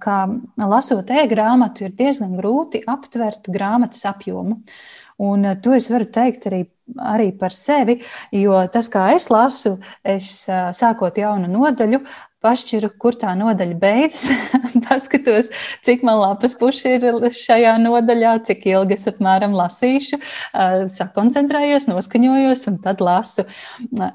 ka lasot e-grāmatu, ir diezgan grūti aptvert grāmatas apjomu. Un to es varu teikt arī arī par sevi, jo tas, kā es lasu, es sākot jaunu nodaļu, pašķiru, kur tā nodaļa beidzas, <laughs> paskatos, cik man lapas puši ir šajā nodaļā, cik ilgi es apmēram lasīšu, sakoncentrējos, noskaņojos un tad lasu.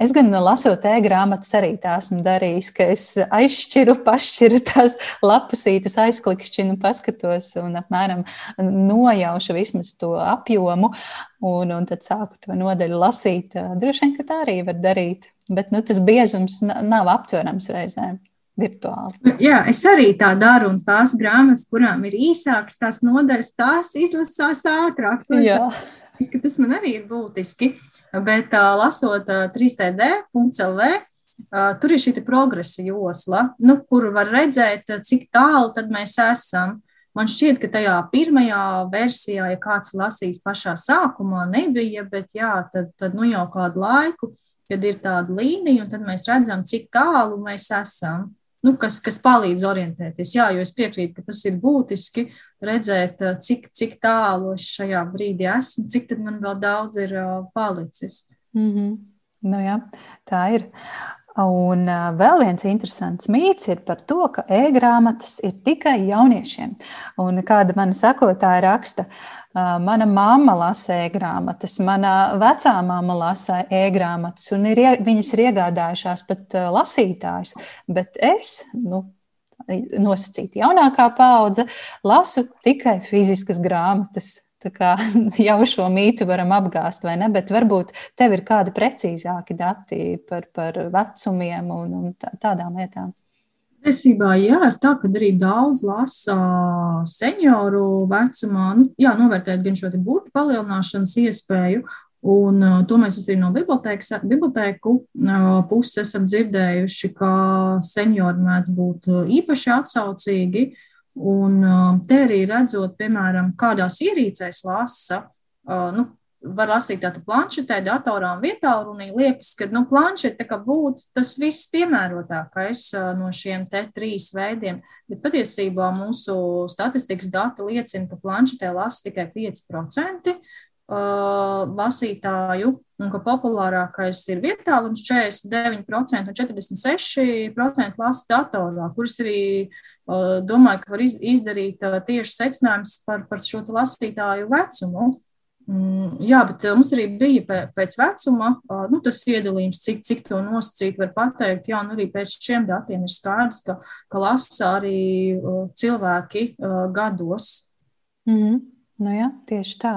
Es gan lasot e-grāmatas arī tā esmu darījis, ka es aizšķiru, pašķiru tās lapusītes, aizklikšķinu, paskatos un apmēram nojaušu vismaz to apjomu un, un tad sāku to nodaļu lasīt. Droši vien, ka tā arī var darīt. Bet nu, tas biezums nav aptverams reizēm. Virtuāli. Nu, jā, es arī tā daru, un tās grāmatas, kurām ir īsākas, tās nodaļas, tās izlasās ātrāk. Es, tas man arī ir būtiski. Bet uh, lasot uh, 3D.CLV, uh, tur ir šī progresa josla, nu, kur var redzēt, cik tālu mēs esam. Man šķiet, ka tajā pirmajā versijā, ja kāds lasīs pašā sākumā, nebija, bet jā, tad, tad nu jau kādu laiku, kad ir tāda līnija, un tad mēs redzam, cik tālu mēs esam. Nu, kas, kas palīdz orientēties. Jā, jo es piekrītu, ka tas ir būtiski redzēt, cik, cik tālu es šajā brīdī esmu, cik man vēl daudz ir uh, palicis. Mm -hmm. nu, jā, tā ir. Un vēl viens interesants mīts ir par to, ka e-grāmatas ir tikai jauniešiem. Un kāda mana sekotāja raksta, mana mamma lasa e-grāmatas, mana vecā mamma lasa e-grāmatas, un ir, viņas ir iegādājušās pat lasītājus. Bet es, nu, nosacīti jaunākā paudze, lasu tikai fiziskas grāmatas. Tā kā <laughs> jau šo mītu varam apgāzt, vai ne? Bet varbūt tev ir kādi precīzāki dati par, par vecumiem un, un tā, tādām lietām. Tiesībā, jā, ir tā, ka arī daudz lasa senioru vecumā, nu, jā, novērtēt gan šo burbuļu palielināšanas iespēju, un uh, to mēs arī no bibliotēku uh, puses esam dzirdējuši, ka seniori mēdz būt īpaši atsaucīgi. Uh, Un te arī redzot, piemēram, kādās ierīcēs lasa, nu, var lasīt tādu planšetē, datorā un vietā runī. Liekas, ka nu, planšete būtu tas viss piemērotākais no šiem te trīs veidiem. Bet patiesībā mūsu statistikas dati liecina, ka planšetē lasa tikai 5% lasītāju, un ka populārākais ir vietālums 49% un 46% lasa datorā, kuras arī domāju, ka var izdarīt tieši secinājums par, par šo lasītāju vecumu. Mm, jā, bet mums arī bija pēc vecuma nu, tas iedalījums, cik, cik to nosacīt, var pateikt. Jā, un arī pēc šiem datiem ir skaidrs, ka, ka lasa arī cilvēki gados. Mm -hmm. nu, jā, tieši tā.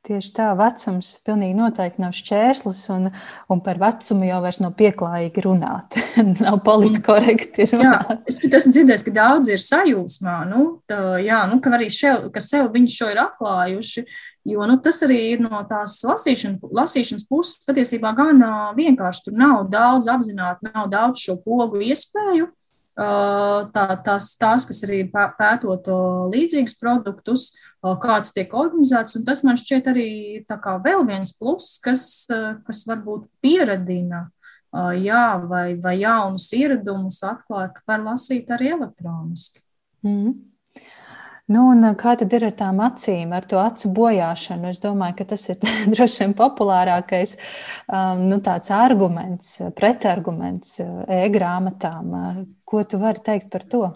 Tieši tā, vecums pilnīgi noteikti nav šķērslis, un, un par vecumu jau vairs nav pieklājīgi runāt. <laughs> nav politkorekti runāt. Jā, es pat esmu dzirdējis, ka daudzi ir sajūsmā, nu, tā, jā, nu, ka arī šev, ka sev viņi šo ir atklājuši, jo nu, tas arī ir no tās lasīšanas, lasīšanas puses patiesībā gan vienkārši. Tur nav daudz apzināti, nav daudz šo pogu iespēju. Tā, tās, tās, kas arī pētot līdzīgus produktus, kāds tiek organizēts. Tas man šķiet arī vēl viens pluss, kas, kas varbūt pieradina jā, vai, vai jaunus ieradumus atklāt, ka var lasīt arī elektroniski. Mm. Nu, kā tad ir ar tām acīm, ar to acu bojāšanu? Es domāju, ka tas ir <laughs> droši vien populārākais um, nu, arguments, pretarguments e-grāmatām. Ko tu vari teikt par to?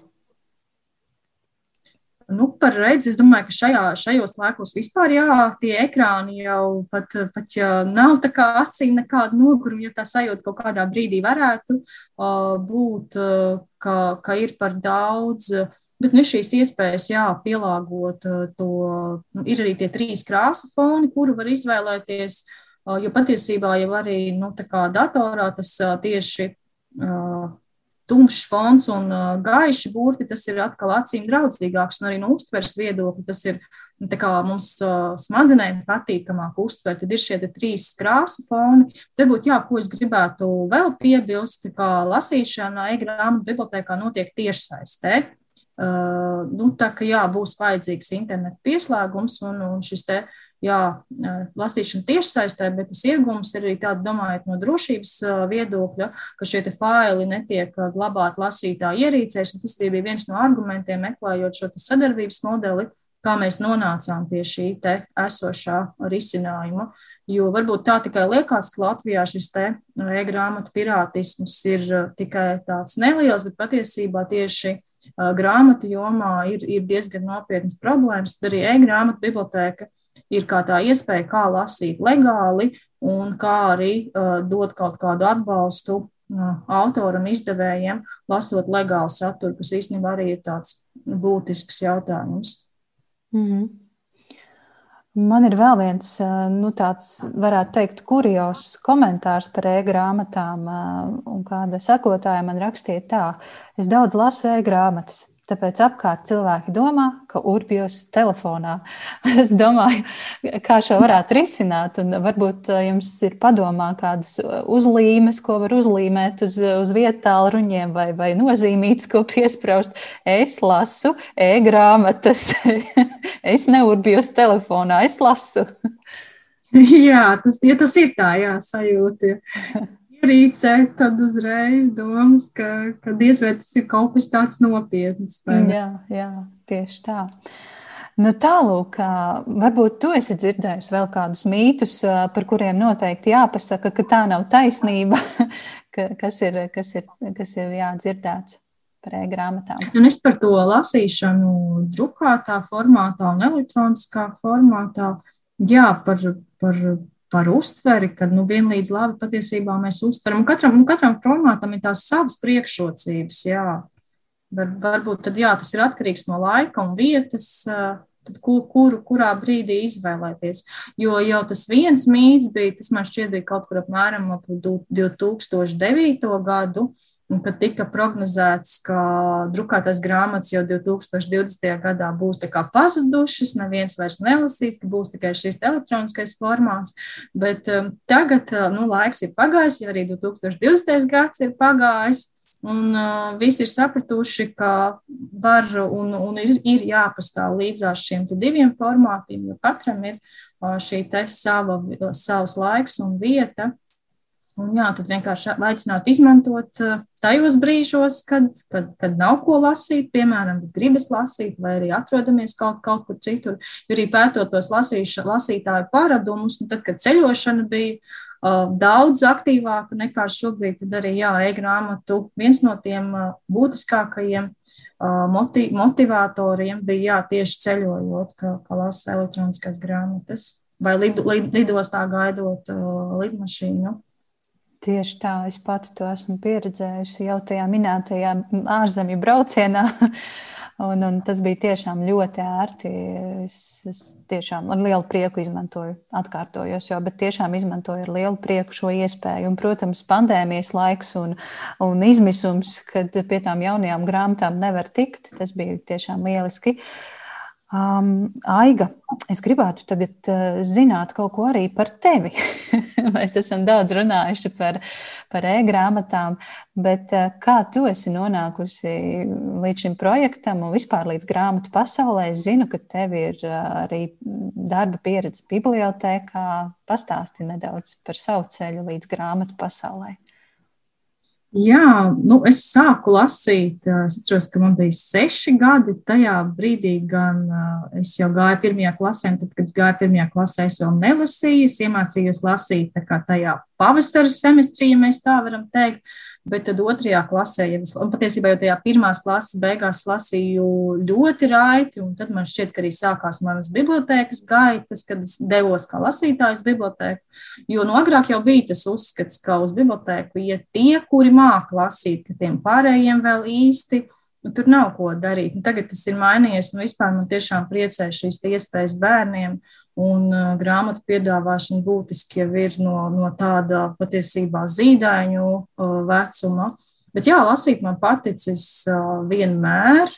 Nu, par redzi, es domāju, ka šajā, šajos laikos vispār jā, tie ekrāni jau pat, pat ja nav tā kā acīm nekāda noguruma, jo tā sajūta kaut kādā brīdī varētu uh, būt, uh, ka, ka ir par daudz. Bet nu, šīs iespējas jā, pielāgot uh, to, nu, ir arī tie trīs krāsu foni, kuru var izvēlēties, uh, jo patiesībā jau arī nu, datorā tas uh, tieši. Uh, tumšs fons un uh, gaiši burti, tas ir atkal acīm draudzīgāks, un arī no uztveres viedokļa tas ir nu, kā mums uh, smadzenēm patīkamāk uztvert, tad ir šie trīs krāsu foni. Te būtu, jā, ko es gribētu vēl piebilst, ka lasīšana e-grāmatu bibliotēkā notiek tiešsaistē. Uh, nu, tā kā jā, būs vajadzīgs interneta pieslēgums un, un šis te uh, jā, lasīšana tiešsaistē, bet tas iegūms ir arī tāds, domājot no drošības viedokļa, ka šie faili netiek glabāti lasītāja ierīcēs. Tas bija viens no argumentiem, meklējot šo sadarbības modeli, kā mēs nonācām pie šī te esošā risinājuma. Jo varbūt tā tikai liekas, ka Latvijā šis te e-grāmatu pirātisms ir tikai tāds neliels, bet patiesībā tieši grāmatu jomā ir, ir diezgan nopietnas problēmas. Tad arī e-grāmatu biblioteka ir kā tā iespēja, kā lasīt legāli un kā arī uh, dot kaut kādu atbalstu autoram, izdevējiem, lasot legālu saturu, kas īstenībā arī ir tāds būtisks jautājums. Mm -hmm. Man ir vēl viens, nu, tāds, varētu teikt, kurjos komentārs par e-grāmatām, un kāda sekotāja man rakstīja tā, es daudz lasu e-grāmatas. Tāpēc apkārt cilvēki domā, ka urbjos telefonā. <laughs> Es domāju, kā šo varētu risināt. Un varbūt uh, jums ir padomā kādas uzlīmes, ko var uzlīmēt uz, uz vietālu ruņiem vai, vai nozīmītas, ko piespraust. Es lasu e-grāmatas. <laughs> es neurbjos telefonā, es lasu. <laughs> Jā, tas, ja tas ir tā, jā, sajūta ierīcē, tad uzreiz domas, ka, ka diez vai tas ir kaut kas tāds nopietns. Jā, jā, tieši tā. Nu, Tālāk, varbūt tu esi dzirdējis vēl kādus mītus, par kuriem noteikti jāpasaka, ka tā nav taisnība, <laughs> ka, kas, ir, kas, ir, kas ir jādzirdēts par e-grāmatām. Un es par to lasīšanu drukātā formātā un elektroniskā formātā, jā, par, par par uztveri, ka nu, vienlīdz labi patiesībā mēs uztveram. Katram, nu, katram formātam ir tās savas priekšrocības. Jā. Var, varbūt tad, jā, tas ir atkarīgs no laika un vietas. Uh, kur, kur, kurā brīdī izvēlēties. Jo jau tas viens mīts bija, tas man šķiet bija kaut kur apmēram ap 2009. gadu, kad tika prognozēts, ka drukātās grāmatas jau 2020. gadā būs pazudušas, neviens vairs nelasīs, ka būs tikai šis elektroniskais formāts. Bet um, tagad nu, laiks ir pagājis, ja arī 2020. gads ir pagājis. Un uh, visi ir sapratuši, ka var un, un ir, ir jāpastāv līdzās šiem diviem formātiem, jo katram ir uh, šī sava, savs laiks un vieta. Un jā, tad vienkārši aicinātu izmantot uh, tajos brīžos, kad, kad, kad nav ko lasīt, piemēram, gribas lasīt, vai arī atrodamies kaut, kaut kur citur. Jo arī pētot tos lasīša, lasītāju paradumus, tad, kad ceļošana bija daudz aktīvāka nekā šobrīd. Tad arī e-grāmatu viens no tiem būtiskākajiem motiv motivatoriem bija jā, tieši ceļojot, ka, ka lasa elektroniskās grāmatas vai lid, lid, lidostā gaidot uh, lidmašīnu. Tieši tā, es pati to esmu pieredzējusi jau tajā minētajā ārzemju braucienā. <laughs> Un, un tas bija tiešām ļoti ērti. Es, es tiešām ar lielu prieku izmantoju, atkārtojos, jo, bet tiešām izmantoju ar lielu prieku šo iespēju. Un, protams, pandēmijas laiks un, un izmisums, kad pie tām jaunajām grāmatām nevar tikt, tas bija tiešām lieliski. Uh, Um, Aiga, es gribētu tagad uh, zināt kaut ko arī par tevi. <laughs> Mēs esam daudz runājuši par, par e-grāmatām, bet uh, kā tu esi nonākusi līdz šim projektam un vispār līdz grāmatu pasaulē? Es zinu, ka tev ir uh, arī darba pieredze bibliotēkā. Pastāsti nedaudz par savu ceļu līdz grāmatu pasaulē. Jā, nu, es sāku lasīt, es atceros, ka man bija seši gadi. Tajā brīdī gan es jau gāju pirmajā klasē, un tad, kad gāju pirmajā klasē, es vēl nelasīju. Es iemācījos lasīt tā kā tajā pavasara semestrī, ja mēs tā varam teikt. Bet tad otrajā klasē, ja es, un patiesībā jau tajā pirmās klases beigās lasīju ļoti raiti, un tad man šķiet, ka arī sākās manas bibliotēkas gaitas, kad es devos kā lasītājs bibliotēku. Jo no agrāk jau bija tas uzskats, ka uz bibliotēku iet tie, kuri māk lasīt, ka tiem pārējiem vēl īsti nu, tur nav ko darīt. Nu, tagad tas ir mainījies, un vispār man tiešām priecē šīs iespējas bērniem. Un uh, grāmatu piedāvāšana būtiski jau ir no, no tāda patiesībā zīdaiņu uh, vecuma. Bet jā, lasīt man paticis vienmēr.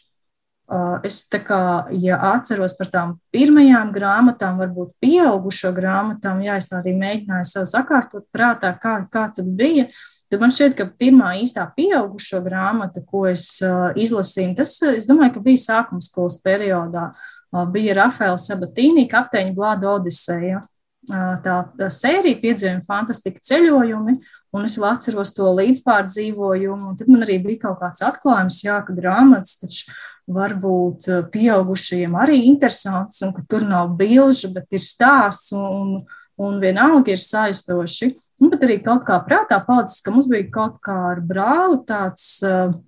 Es tā kā, ja atceros par tām pirmajām grāmatām, varbūt pieaugušo grāmatām, jā, es arī mēģināju sev sakārtot prātā, kā, kā tad bija, tad man šķiet, ka pirmā īstā pieaugušo grāmata, ko es uh, izlasīju, tas, es domāju, ka bija sākuma skolas periodā, uh, bija Rafaela Sabatīnī, kapteiņa Blāda Odiseja. Uh, tā, tā sērija piedzīvojumi fantastiski ceļojumi, Un es vēl atceros to līdzpārdzīvojumu, tad man arī bija kaut kāds atklājums, jā, ka grāmatas taču var būt eh, pieaugušajiem arī interesants, un ka tur nav bilžu, bet ir stāsts, un, un vienalga ir saistoši. Un pat arī kaut kā prātā palicis, ka mums bija kaut kā ar brāli tāds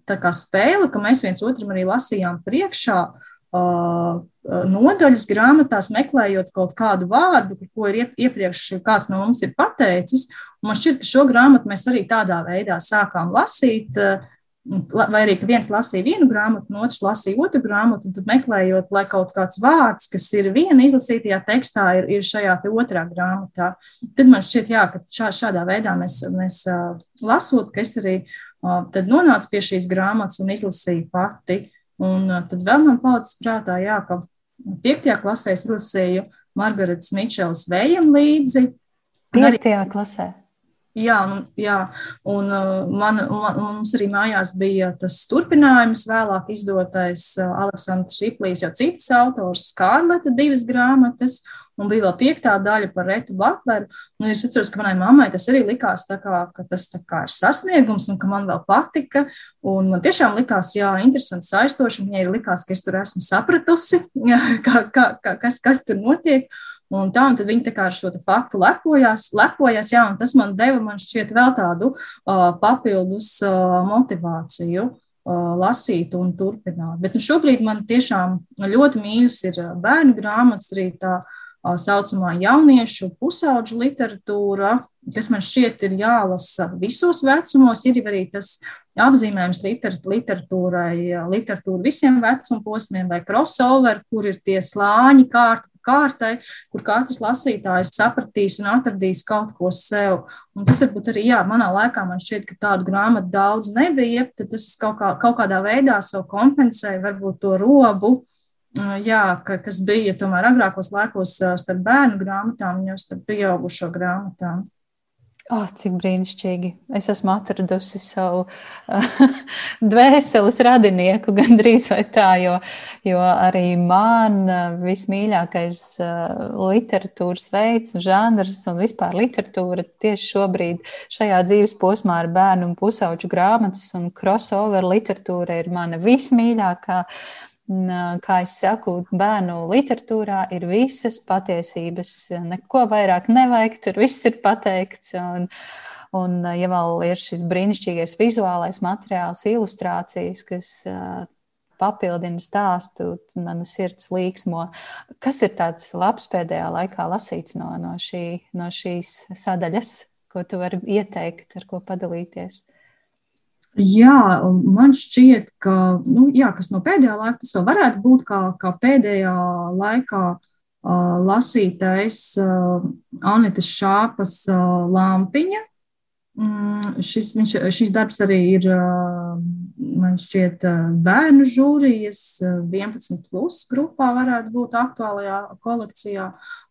tā kā spēle, ka mēs viens otram arī lasījām priekšā nodaļas grāmatās, meklējot kaut kādu vārdu, ko ir iepriekš kāds no mums ir pateicis. Man šķiet, ka šo grāmatu mēs arī tādā veidā sākām lasīt. Vai arī viens lasīja vienu grāmatu, un otrs lasīja otru grāmatu, tad meklējot, lai kaut kāds vārds, kas ir viena izlasītajā tekstā, ir, ir šajā otrā grāmatā. Tad man šķiet, jā, ka šā, šādā veidā mēs, mēs lasot, ka es arī nonācu pie šīs grāmatas un izlasīju pati. Un tad vēl man palicis prātā, jā, ka piektajā klasē es izlasīju Margaretas Mičelas vējam līdzi. Piektajā klasē? Jā, nu, jā. un man, man, mums arī mājās bija tas turpinājums, vēlāk izdotais Aleksandrs Riplīs, jau citas autors, Skārleta divas grāmatas, un bija vēl piektā daļa par Retu Butleru. Un es atceros, ka manai mammai tas arī likās, kā, ka tas kā ir sasniegums un ka man vēl patika. Un man tiešām likās, jā, interesanti, saistoši. Viņai ir likās, ka es tur esmu sapratusi, jā, kā, kā, kā, kas, kas tur notiek. Un tā, un tad viņi tā kā ar šo faktu lepojās, lepojās, jā, un tas man deva, man šķiet, vēl tādu uh, papildus uh, motivāciju lasīt un turpināt. Bet nu, šobrīd man tiešām ļoti mīļas ir bērnu grāmatas, arī tā saucamā jauniešu pusauģu literatūra, kas man šķiet ir jālasa visos vecumos. Ir arī tas apzīmējums literatūrai, literatūra visiem vecuma posmiem, vai crossover, kur ir tie slāņi kārta kārtai, kur katrs lasītājs sapratīs un atradīs kaut ko sev. Un tas varbūt arī, jā, manā laikā man šķiet, ka tādu grāmatu daudz nebija, tad tas kaut, kā, kaut kādā veidā sev kompensēja varbūt to robu jā, ka, kas bija tomēr agrākos laikos starp bērnu grāmatām un jau starp pieaugušo grāmatām. Oh, cik brīnišķīgi. Es esmu atradusi savu <laughs> dvēseles radinieku, gandrīz vai tā, jo, jo arī man vismīļākais literatūras veids, žanrs un vispār literatūra tieši šobrīd šajā dzīves posmā ir bērnu un pusauģu grāmatas un crossover literatūra ir mana vismīļākā. Uh, kā es saku, bērnu literatūrā ir visas patiesības. Neko vairāk nevajag, tur viss ir pateikts. Un, un ja vēl ir šis brīnišķīgais vizuālais materiāls, ilustrācijas, kas papildina stāstu, mana sirds līksmo. Kas ir tāds labs pēdējā laikā lasīts no, no, šī, no šīs sadaļas, ko tu vari ieteikt, ar ko padalīties? Jā, man šķiet, ka nu, jā, kas no pēdējā laika tas varētu būt kā, kā pēdējā laikā uh, lasītais uh, Anitas Šāpas uh, lampiņa. Mm, šis, viņš, šis darbs arī ir, man šķiet, bērnu žūrijas 11 plus grupā varētu būt aktuālajā kolekcijā.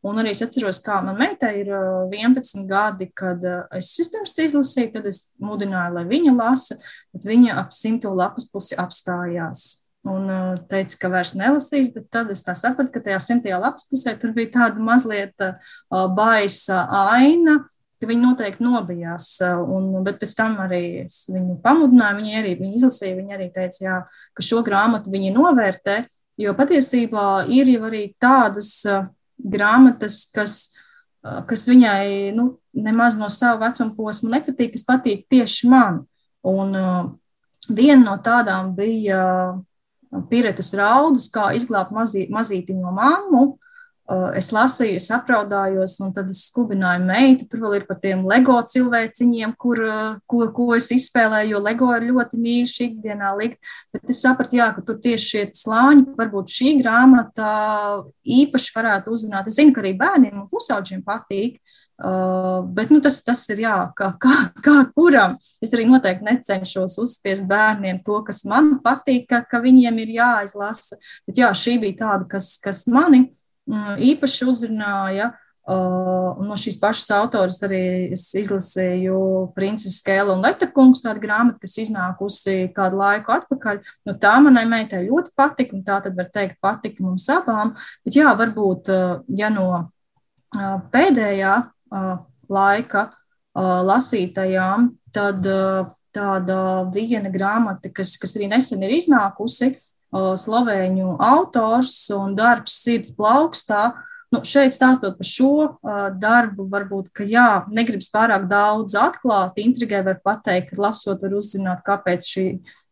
Un arī es atceros, kā man meitai ir 11 gadi, kad es vispirms izlasīju, tad es mudināju, lai viņa lasa, bet viņa ap simto lapas pusi apstājās. Un teica, ka vairs nelasīs, bet tad es sapratu, ka tajā simtajā lapas pusē tur bija tāda mazliet baisa aina, ka viņi noteikti nobijās. Un, bet pēc tam arī viņu pamudināju, viņi arī viņi izlasīja, viņi arī teica, jā, ka šo grāmatu viņi novērtē, jo patiesībā ir jau arī tādas grāmatas, kas, kas viņai nu, nemaz no sava vecuma posma nepatīk, kas patīk tieši man. Un viena no tādām bija Piretes raudas, kā izglābt mazī, mazītiņo mammu, es lasīju, es apraudājos, un tad es skubināju meitu. Tur vēl ir par tiem LEGO cilvēciņiem, kur, ko, ko es izspēlēju, jo LEGO ir ļoti mīļš ikdienā likt. Bet es sapratu, jā, ka tur tieši šie slāņi, varbūt šī grāmata īpaši varētu uzrunāt. Es zinu, ka arī bērniem un pusauģiem patīk. Uh, bet nu, tas, tas ir jā, kā, kā, kā kuram. Es arī noteikti necenšos uzspiest bērniem to, kas man patīk, ka, ka viņiem ir jāizlasa. Bet jā, šī bija tāda, kas, kas mani uh, īpaši uzrunāja. Uh, no šīs pašas autoras arī izlasīju Princesi Skēla un Leta kungs, tāda grāmata, kas iznākusi kādu laiku atpakaļ. Nu, tā manai meitai ļoti patika, un tā tad var teikt patika mums abām. Bet jā, varbūt, uh, ja no uh, pēdējā laika lasītajām, tad tāda viena grāmata, kas, kas arī nesen ir iznākusi, slovēņu autors un darbs sirds plaukstā. Nu, šeit stāstot par šo uh, darbu, varbūt, ka jā, negribas pārāk daudz atklāt, intrigai var pateikt, ka lasot, var uzzināt, kāpēc šī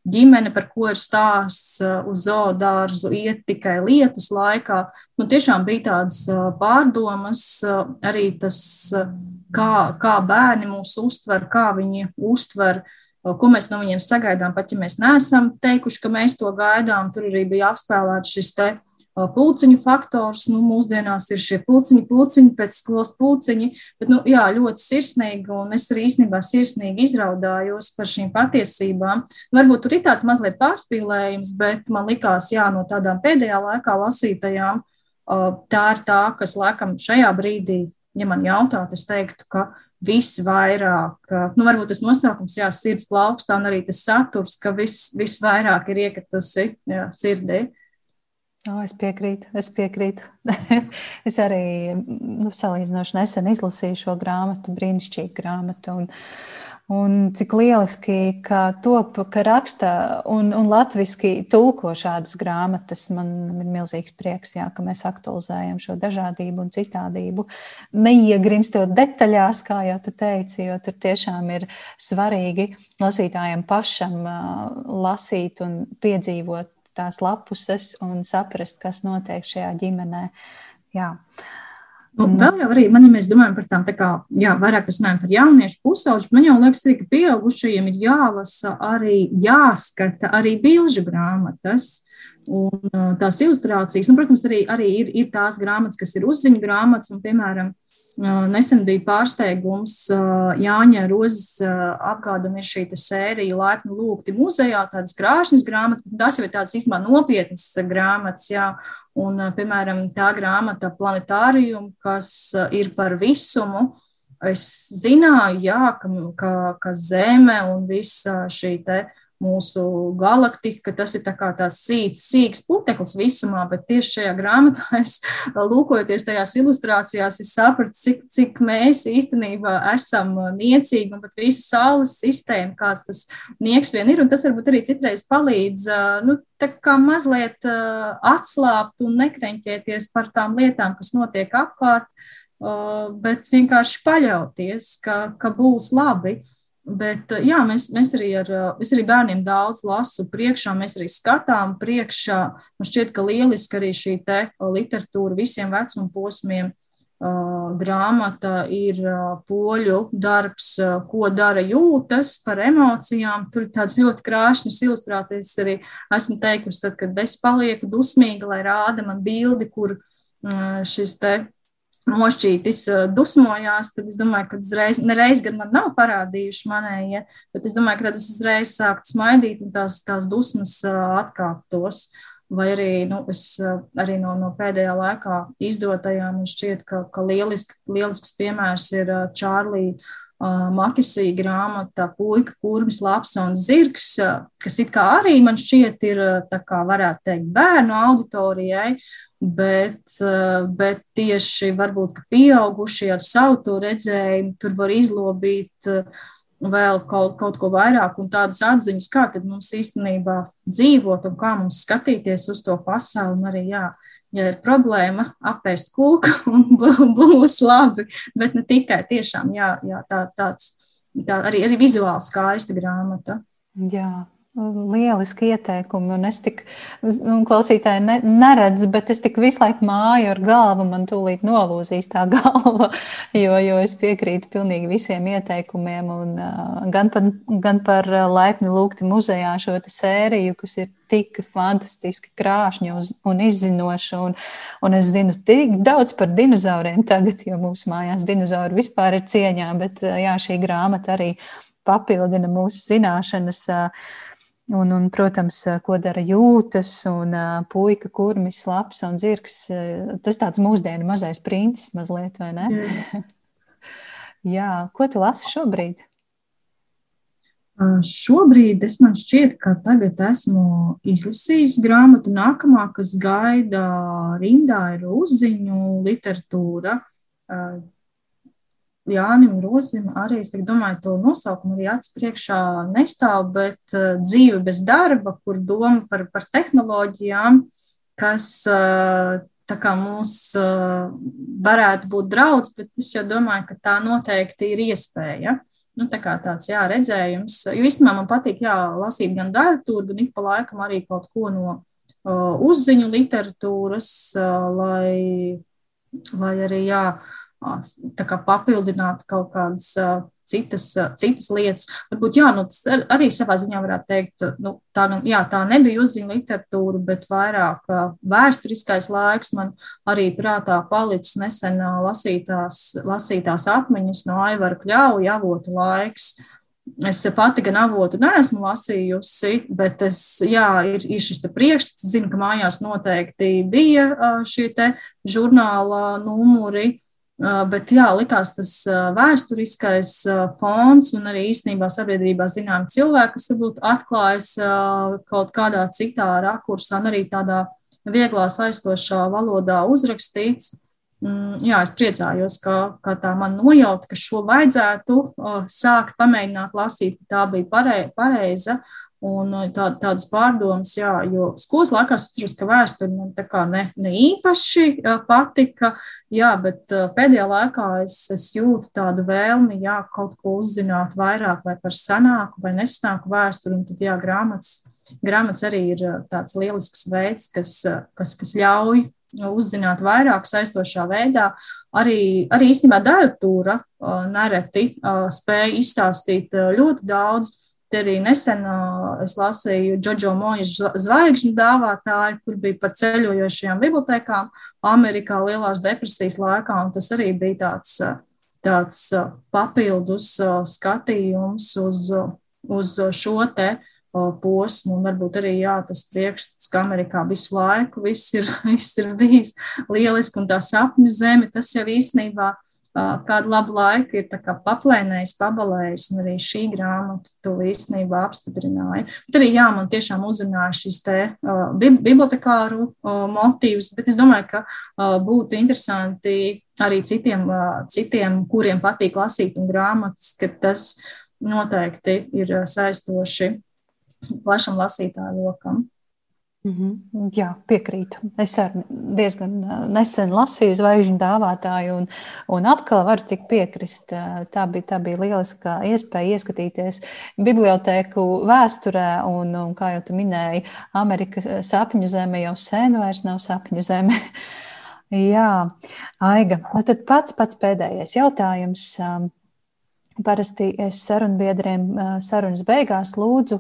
ģimene, par ko ir stāsts uh, uz zoodārzu, iet tikai lietus laikā. Man tiešām bija tādas uh, pārdomas, uh, arī tas, uh, kā, kā bērni mūs uztver, kā viņi uztver uh, ko mēs no viņiem sagaidām, pat ja mēs neesam teikuši, ka mēs to gaidām. Tur arī bija apspēlēts šis te pulciņu faktors. Nu, mūsdienās ir šie pulciņi, pulciņi pēc skolas pulciņi, bet nu, jā, ļoti sirsnīgi, un es arī īstenībā sirsnīgi izraudājos par šīm patiesībām. Varbūt tur ir tāds mazliet pārspīlējums, bet man likās, jā, no tādām pēdējā laikā lasītajām, tā ir tā, kas laikam šajā brīdī, ja man jautātu, es teiktu, ka visvairāk, nu, varbūt tas nosaukums, jā, sirds plaukstā, un arī tas saturs, ka vis, visvairāk ir iekritusi jā, sirdī. Oh, es piekrītu, es piekrītu. <laughs> es arī nu, salīdzinoši nesen izlasīju šo grāmatu, brīnišķīgu grāmatu. Un, Un cik lieliski, ka top, ka raksta un, un latviešu tulko šādas grāmatas. Man ir milzīgs prieks, jā, ka mēs aktualizējam šo dažādību un citādību. Neiegrimstot detaļās, kā jau te teici, jo tur tiešām ir svarīgi lasītājiem pašam lasīt un piedzīvot tās lapuses un saprast, kas notiek šajā ģimenē. Jā. Uh, Nu, vēl jau arī, man, ja mēs domājam par tām, tā kā, jā, vairāk mēs runājam par jauniešu pusauģu, man jau liekas, arī, ka pieaugušajiem ir jālasa arī, jāskata arī bilžu grāmatas. Un tās ilustrācijas, nu, protams, arī, arī ir, ir tās grāmatas, kas ir uzziņu grāmatas, un, piemēram, Nesen bija pārsteigums Jāņa Rozes apgādam ir šī sērija Laipni lūgti muzejā, tādas krāšņas grāmatas, bet tas jau ir tādas īstenībā nopietnas grāmatas, jā. Un, piemēram, tā grāmata Planetārijum, kas ir par visumu, es zināju, jā, ka, ka, ka Zeme un visa šī te mūsu galaktika, ka tas ir tā tāds sīks, sīks puteklis visumā, bet tieši šajā grāmatā <laughs> es, lūkojoties tajās ilustrācijās, es sapratu, cik, cik mēs īstenībā esam niecīgi un pat visa saules sistēma, kāds tas nieks vien ir, un tas varbūt arī citreiz palīdz, nu, tā kā mazliet atslāpt un nekreņķēties par tām lietām, kas notiek apkārt, bet vienkārši paļauties, ka, ka būs labi. Uh, Bet, eh, jā, mēs, mēs arī ar eh, es arī bērniem daudz lasu priekšā, mēs arī skatām priekšā. Man šķiet, ka lieliski arī šī te eh, literatūra visiem vecuma posmiem. Grāmata ir poļu darbs, ko dara jūtas par emocijām. Tur ir tādas <laughs> ļoti krāšņas ilustrācijas. Es arī esmu teikusi, tad, kad es palieku dusmīga, lai rāda man bildi, kur šis te mošķītis dusmojās, tad es domāju, ka uzreiz, nereiz gan man nav parādījuši manējie, bet es domāju, ka tad es uzreiz sāktu smaidīt un tās, tās dusmas atkāptos. Vai arī, nu, es arī no, no pēdējā laikā izdotajām, man šķiet, ka, ka lielisk, lielisks piemērs ir Čārlija Makisī grāmata Puika, kurmis, laps un zirgs, kas it kā arī man šķiet ir, tā kā varētu teikt, bērnu auditorijai, bet, bet tieši varbūt, ka pieaugušie ar savu to redzējumu tur var izlobīt vēl kaut, kaut ko vairāk un tādas atziņas, kā tad mums īstenībā dzīvot un kā mums skatīties uz to pasauli un arī, jā, ja ir problēma, apēst kūku <laughs> un būs labi, bet ne tikai tiešām, jā, jā tā, tāds, tā arī, arī vizuāli skaista grāmata. Jā, lieliski ieteikumi, un es tik, nu, klausītāji ne, neredz, bet es tik visu laiku māju ar galvu, man tūlīt nolūzīs tā <laughs> galva, jo, jo es piekrītu pilnīgi visiem ieteikumiem, un uh, gan par, gan par laipni lūgti muzejā šo sēriju, kas ir tik fantastiski krāšņa un izzinoša, un, un es zinu tik daudz par dinozauriem tagad, jo mūsu mājās dinozauri vispār ir cieņā, bet jā, šī grāmata arī papildina mūsu zināšanas. Uh, Un, un, protams, ko dara jūtas, un puika, kurmis, labs un zirgs. Tas tāds mūsdienu mazais princis mazliet, vai ne? Mm. <laughs> Jā, ko tu lasi šobrīd? Šobrīd es man šķiet, ka tagad esmu izlasījis grāmatu nākamā, kas gaida rindā ir uzziņu literatūra. Jānim Rozim arī, es domāju, to nosaukumu arī acis priekšā nestāv, bet uh, dzīve bez darba, kur doma par, par tehnoloģijām, kas uh, tā kā mums uh, varētu būt draudz, bet es jau domāju, ka tā noteikti ir iespēja. Nu, tā kā tāds, jā, redzējums. Jo īstenībā man patīk, jā, lasīt gan literatūru, gan ik pa laikam arī kaut ko no uzziņu literatūras, lai, lai arī, jā, uh, papildināt kaut kādas citas, citas lietas. Varbūt jā, nu, tas arī savā ziņā varētu teikt, nu, tā, jā, tā nebija uzziņa literatūra, bet vairāk vēsturiskais laiks man arī prātā palicis nesen lasītās, lasītās atmiņas no Aivara Kļauja avota laiks. Es pati gan avotu neesmu lasījusi, bet es, jā, ir, ir šis priekšstats. Zinu, ka mājās noteikti bija šie žurnāla numuri. Uh, Bet jā, likās tas vēsturiskais fons un arī īstenībā sabiedrībā zinām cilvēki, kas varbūt atklājas kaut kādā citā rakursā un arī tādā vieglā saistošā valodā uzrakstīts. Mm, jā, es priecājos, ka, ka tā man nojauta, ka šo vajadzētu sākt pamēģināt lasīt, ka tā bija pareiza. Un uh, tā, tādas pārdomas, jā, jo skolas laikā es atceros, ka vēsture man tā kā ne, ne īpaši uh, patika, jā, bet uh, pēdējā laikā es, es jūtu tādu vēlmi, jā, kaut ko uzzināt vairāk vai par senāku vai nesenāku vēsturi, un tad, jā, grāmatas, grāmatas arī ir tāds lielisks veids, kas, kas, kas ļauj uzzināt vairāk saistošā veidā. Arī, arī īstenībā literatūra nereti spēja izstāstīt ļoti daudz arī nesen es lasīju Džodžo Moju zvaigžņu dāvātāju, kur bija par ceļojošajām bibliotekām Amerikā lielās depresijas laikā, un tas arī bija tāds, tāds papildus skatījums uz, uz šo te posmu, un varbūt arī jā, tas priekšstats, ka Amerikā visu laiku viss ir, <laughs> viss ir bijis lieliski, un tā sapņu zeme, tas jau īstenībā ir kādu labu laiku ir paplēnējis, pabalējis, un arī šī grāmata to īstenībā apstiprināja. Bet arī, jā, man tiešām uzrunāja šis te uh, bibliotekāru uh, motīvs, bet es domāju, ka uh, būtu interesanti arī citiem, uh, citiem, kuriem patīk lasīt un grāmatas, ka tas noteikti ir saistoši plašam lasītāju lokam. -hmm. Jā, piekrītu. Es diezgan nesen lasīju zvaigžņu dāvātāju, un, un atkal varu tik piekrist. Tā bija, tā bija lieliska iespēja ieskatīties bibliotēku vēsturē, un, un kā jau tu minēji, Amerika sapņu zeme jau sen vairs nav sapņu zeme. <laughs> Jā, Aiga, nu tad pats, pats pēdējais jautājums. Parasti es sarunbiedriem sarunas beigās lūdzu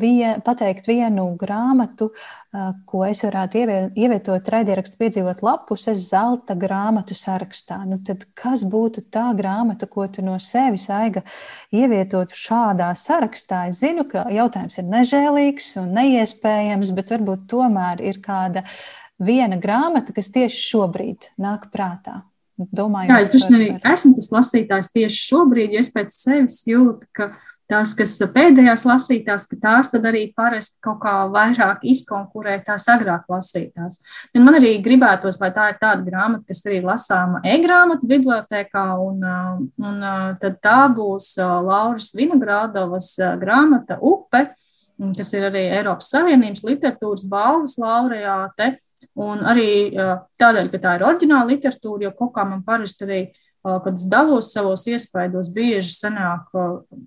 vie, pateikt vienu grāmatu, ko es varētu ievietot raidierakstu piedzīvot lapus, es zelta grāmatu sarakstā. Nu, tad kas būtu tā grāmata, ko tu no sevis aiga ievietotu šādā sarakstā? Es zinu, ka jautājums ir nežēlīgs un neiespējams, bet varbūt tomēr ir kāda viena grāmata, kas tieši šobrīd nāk prātā. Domāju, Jā, es droši vien arī esmu tas lasītājs tieši šobrīd, ja es pēc sevis jūtu, ka tās, kas pēdējās lasītās, ka tās tad arī parasti kaut kā vairāk izkonkurē tās agrāk lasītās. Tad man arī gribētos, lai tā ir tāda grāmata, kas arī lasāma e-grāmatu bibliotēkā, un, un tad tā būs Lauras Vinogrādovas grāmata Upe, kas ir arī Eiropas Savienības literatūras balvas laureāte. Un arī tādēļ, ka tā ir oriģināla literatūra, jo kaut kā man parasti arī kad es dalos savos iespaidos, bieži sanāk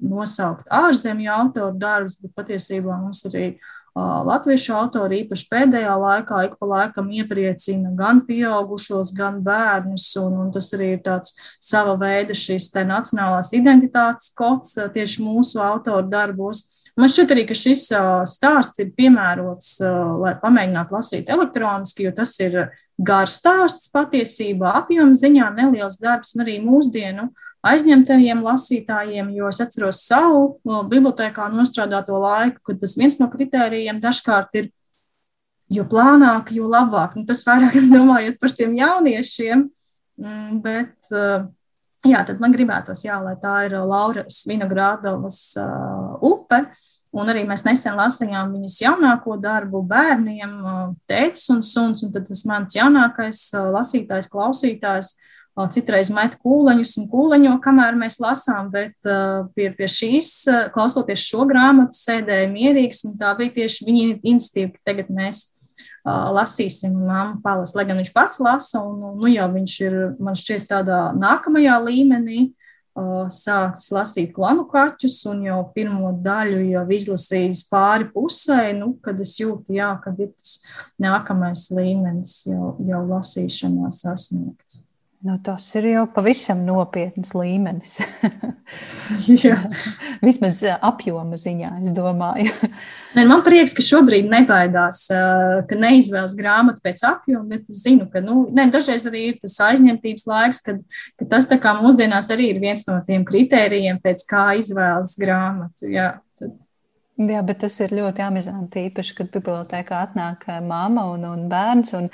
nosaukt ārzemju autoru darbus, bet patiesībā mums arī Latviešu autori īpaši pēdējā laikā ik pa laikam iepriecina gan pieaugušos, gan bērnus, un, un tas arī ir tāds sava veida šis te nacionālās identitātes kods tieši mūsu autoru darbos. Man šķiet arī, ka šis stāsts ir piemērots, lai pamēģinātu lasīt elektroniski, jo tas ir gars stāsts patiesībā, apjoma ziņā neliels darbs un arī mūsdienu aizņemtajiem lasītājiem, jo es atceros savu bibliotekā nostrādāto laiku, kad tas viens no kritērijiem dažkārt ir, jo plānāk, jo labāk. Un tas vairāk <laughs> domājot par tiem jauniešiem, mm, bet Jā, tad man gribētos, jā, lai tā ir Lauras Vinogradovas uh, upe. Un arī mēs nesen lasījām viņas jaunāko darbu bērniem, uh, tētis un suns. Un tad tas mans jaunākais uh, lasītājs, klausītājs, uh, citreiz met kūleņus un kūleņo, kamēr mēs lasām, bet uh, pie, pie šīs, uh, klausoties šo grāmatu, sēdēja mierīgs. Un tā bija tieši viņa ka tagad mēs lasīsim māmu palas, lai gan viņš pats lasa, un nu, jau viņš ir, man šķiet, tādā nākamajā līmenī sācis lasīt klanu kaķus, un jau pirmo daļu jau izlasījis pāri pusē, nu, kad es jūtu, jā, kad ir tas nākamais līmenis jau, jau lasīšanā sasniegts. Nu, tas ir jau pavisam nopietns līmenis. <laughs> <laughs> Vismaz apjoma ziņā, es domāju. ne, man prieks, ka šobrīd nebaidās, ka neizvēlas grāmatu pēc apjoma, bet es zinu, ka nu, ne, dažreiz arī ir tas aizņemtības laiks, kad, ka tas tā kā mūsdienās arī ir viens no tiem kritērijiem, pēc kā izvēlas grāmatu. Jā, tad. Jā, bet tas ir ļoti amizanti, īpaši, kad bibliotekā atnāk māma un, un bērns. Un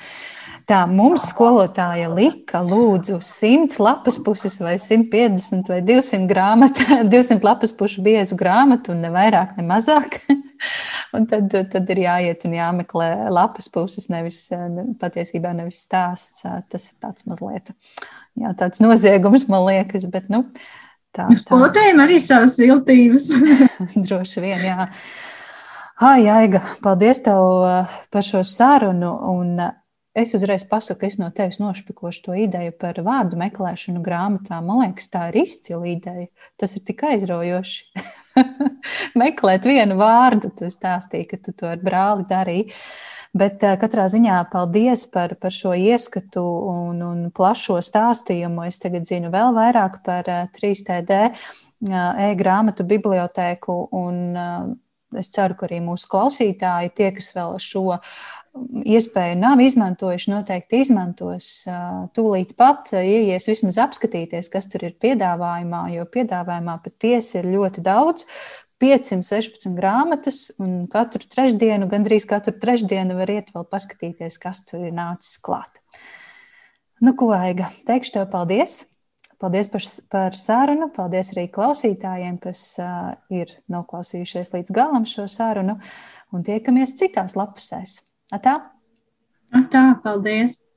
tā mums skolotāja lika, lūdzu, 100 lapas puses vai 150 vai 200 grāmatu, 200 lapas pušu biezu grāmatu un ne vairāk, ne mazāk. <laughs> Un tad, tad ir jāiet un jāmeklē lapas puses, nevis patiesībā nevis stāsts. Tas ir tāds mazliet jā, tāds noziegums, man liekas. Bet, nu, Tā, tā. Skolotājiem arī savas viltības. <laughs> Droši vien, jā. Ai, Aiga, paldies tev uh, par šo sarunu. Un uh, es uzreiz pasaku, es no tevis nošpikošu to ideju par vārdu meklēšanu grāmatā. Man liekas, tā ir izcila ideja. Tas ir tik aizraujoši. <laughs> Meklēt vienu vārdu, tu stāstīji, ka tu to ar brāli darīji. Bet uh, katrā ziņā paldies par, par šo ieskatu un, un plašo stāstījumu. Es tagad zinu vēl vairāk par 3TD uh, e-grāmatu bibliotēku. Un, es ceru, ka arī mūsu klausītāji, tie, kas vēl šo iespēju nav izmantojuši, noteikti izmantos tūlīt pat, ieies vismaz apskatīties, kas tur ir piedāvājumā, jo piedāvājumā patiesi ir ļoti daudz. 516 grāmatas, un katru trešdienu, gandrīz katru trešdienu var iet vēl paskatīties, kas tur ir nācis klāt. Nu, ko, Aiga, teikšu tev paldies! Paldies par, par sarunu, paldies arī klausītājiem, kas uh, ir noklausījušies līdz galam šo sarunu, un tiekamies citās lapusēs. Atā! Atā, paldies!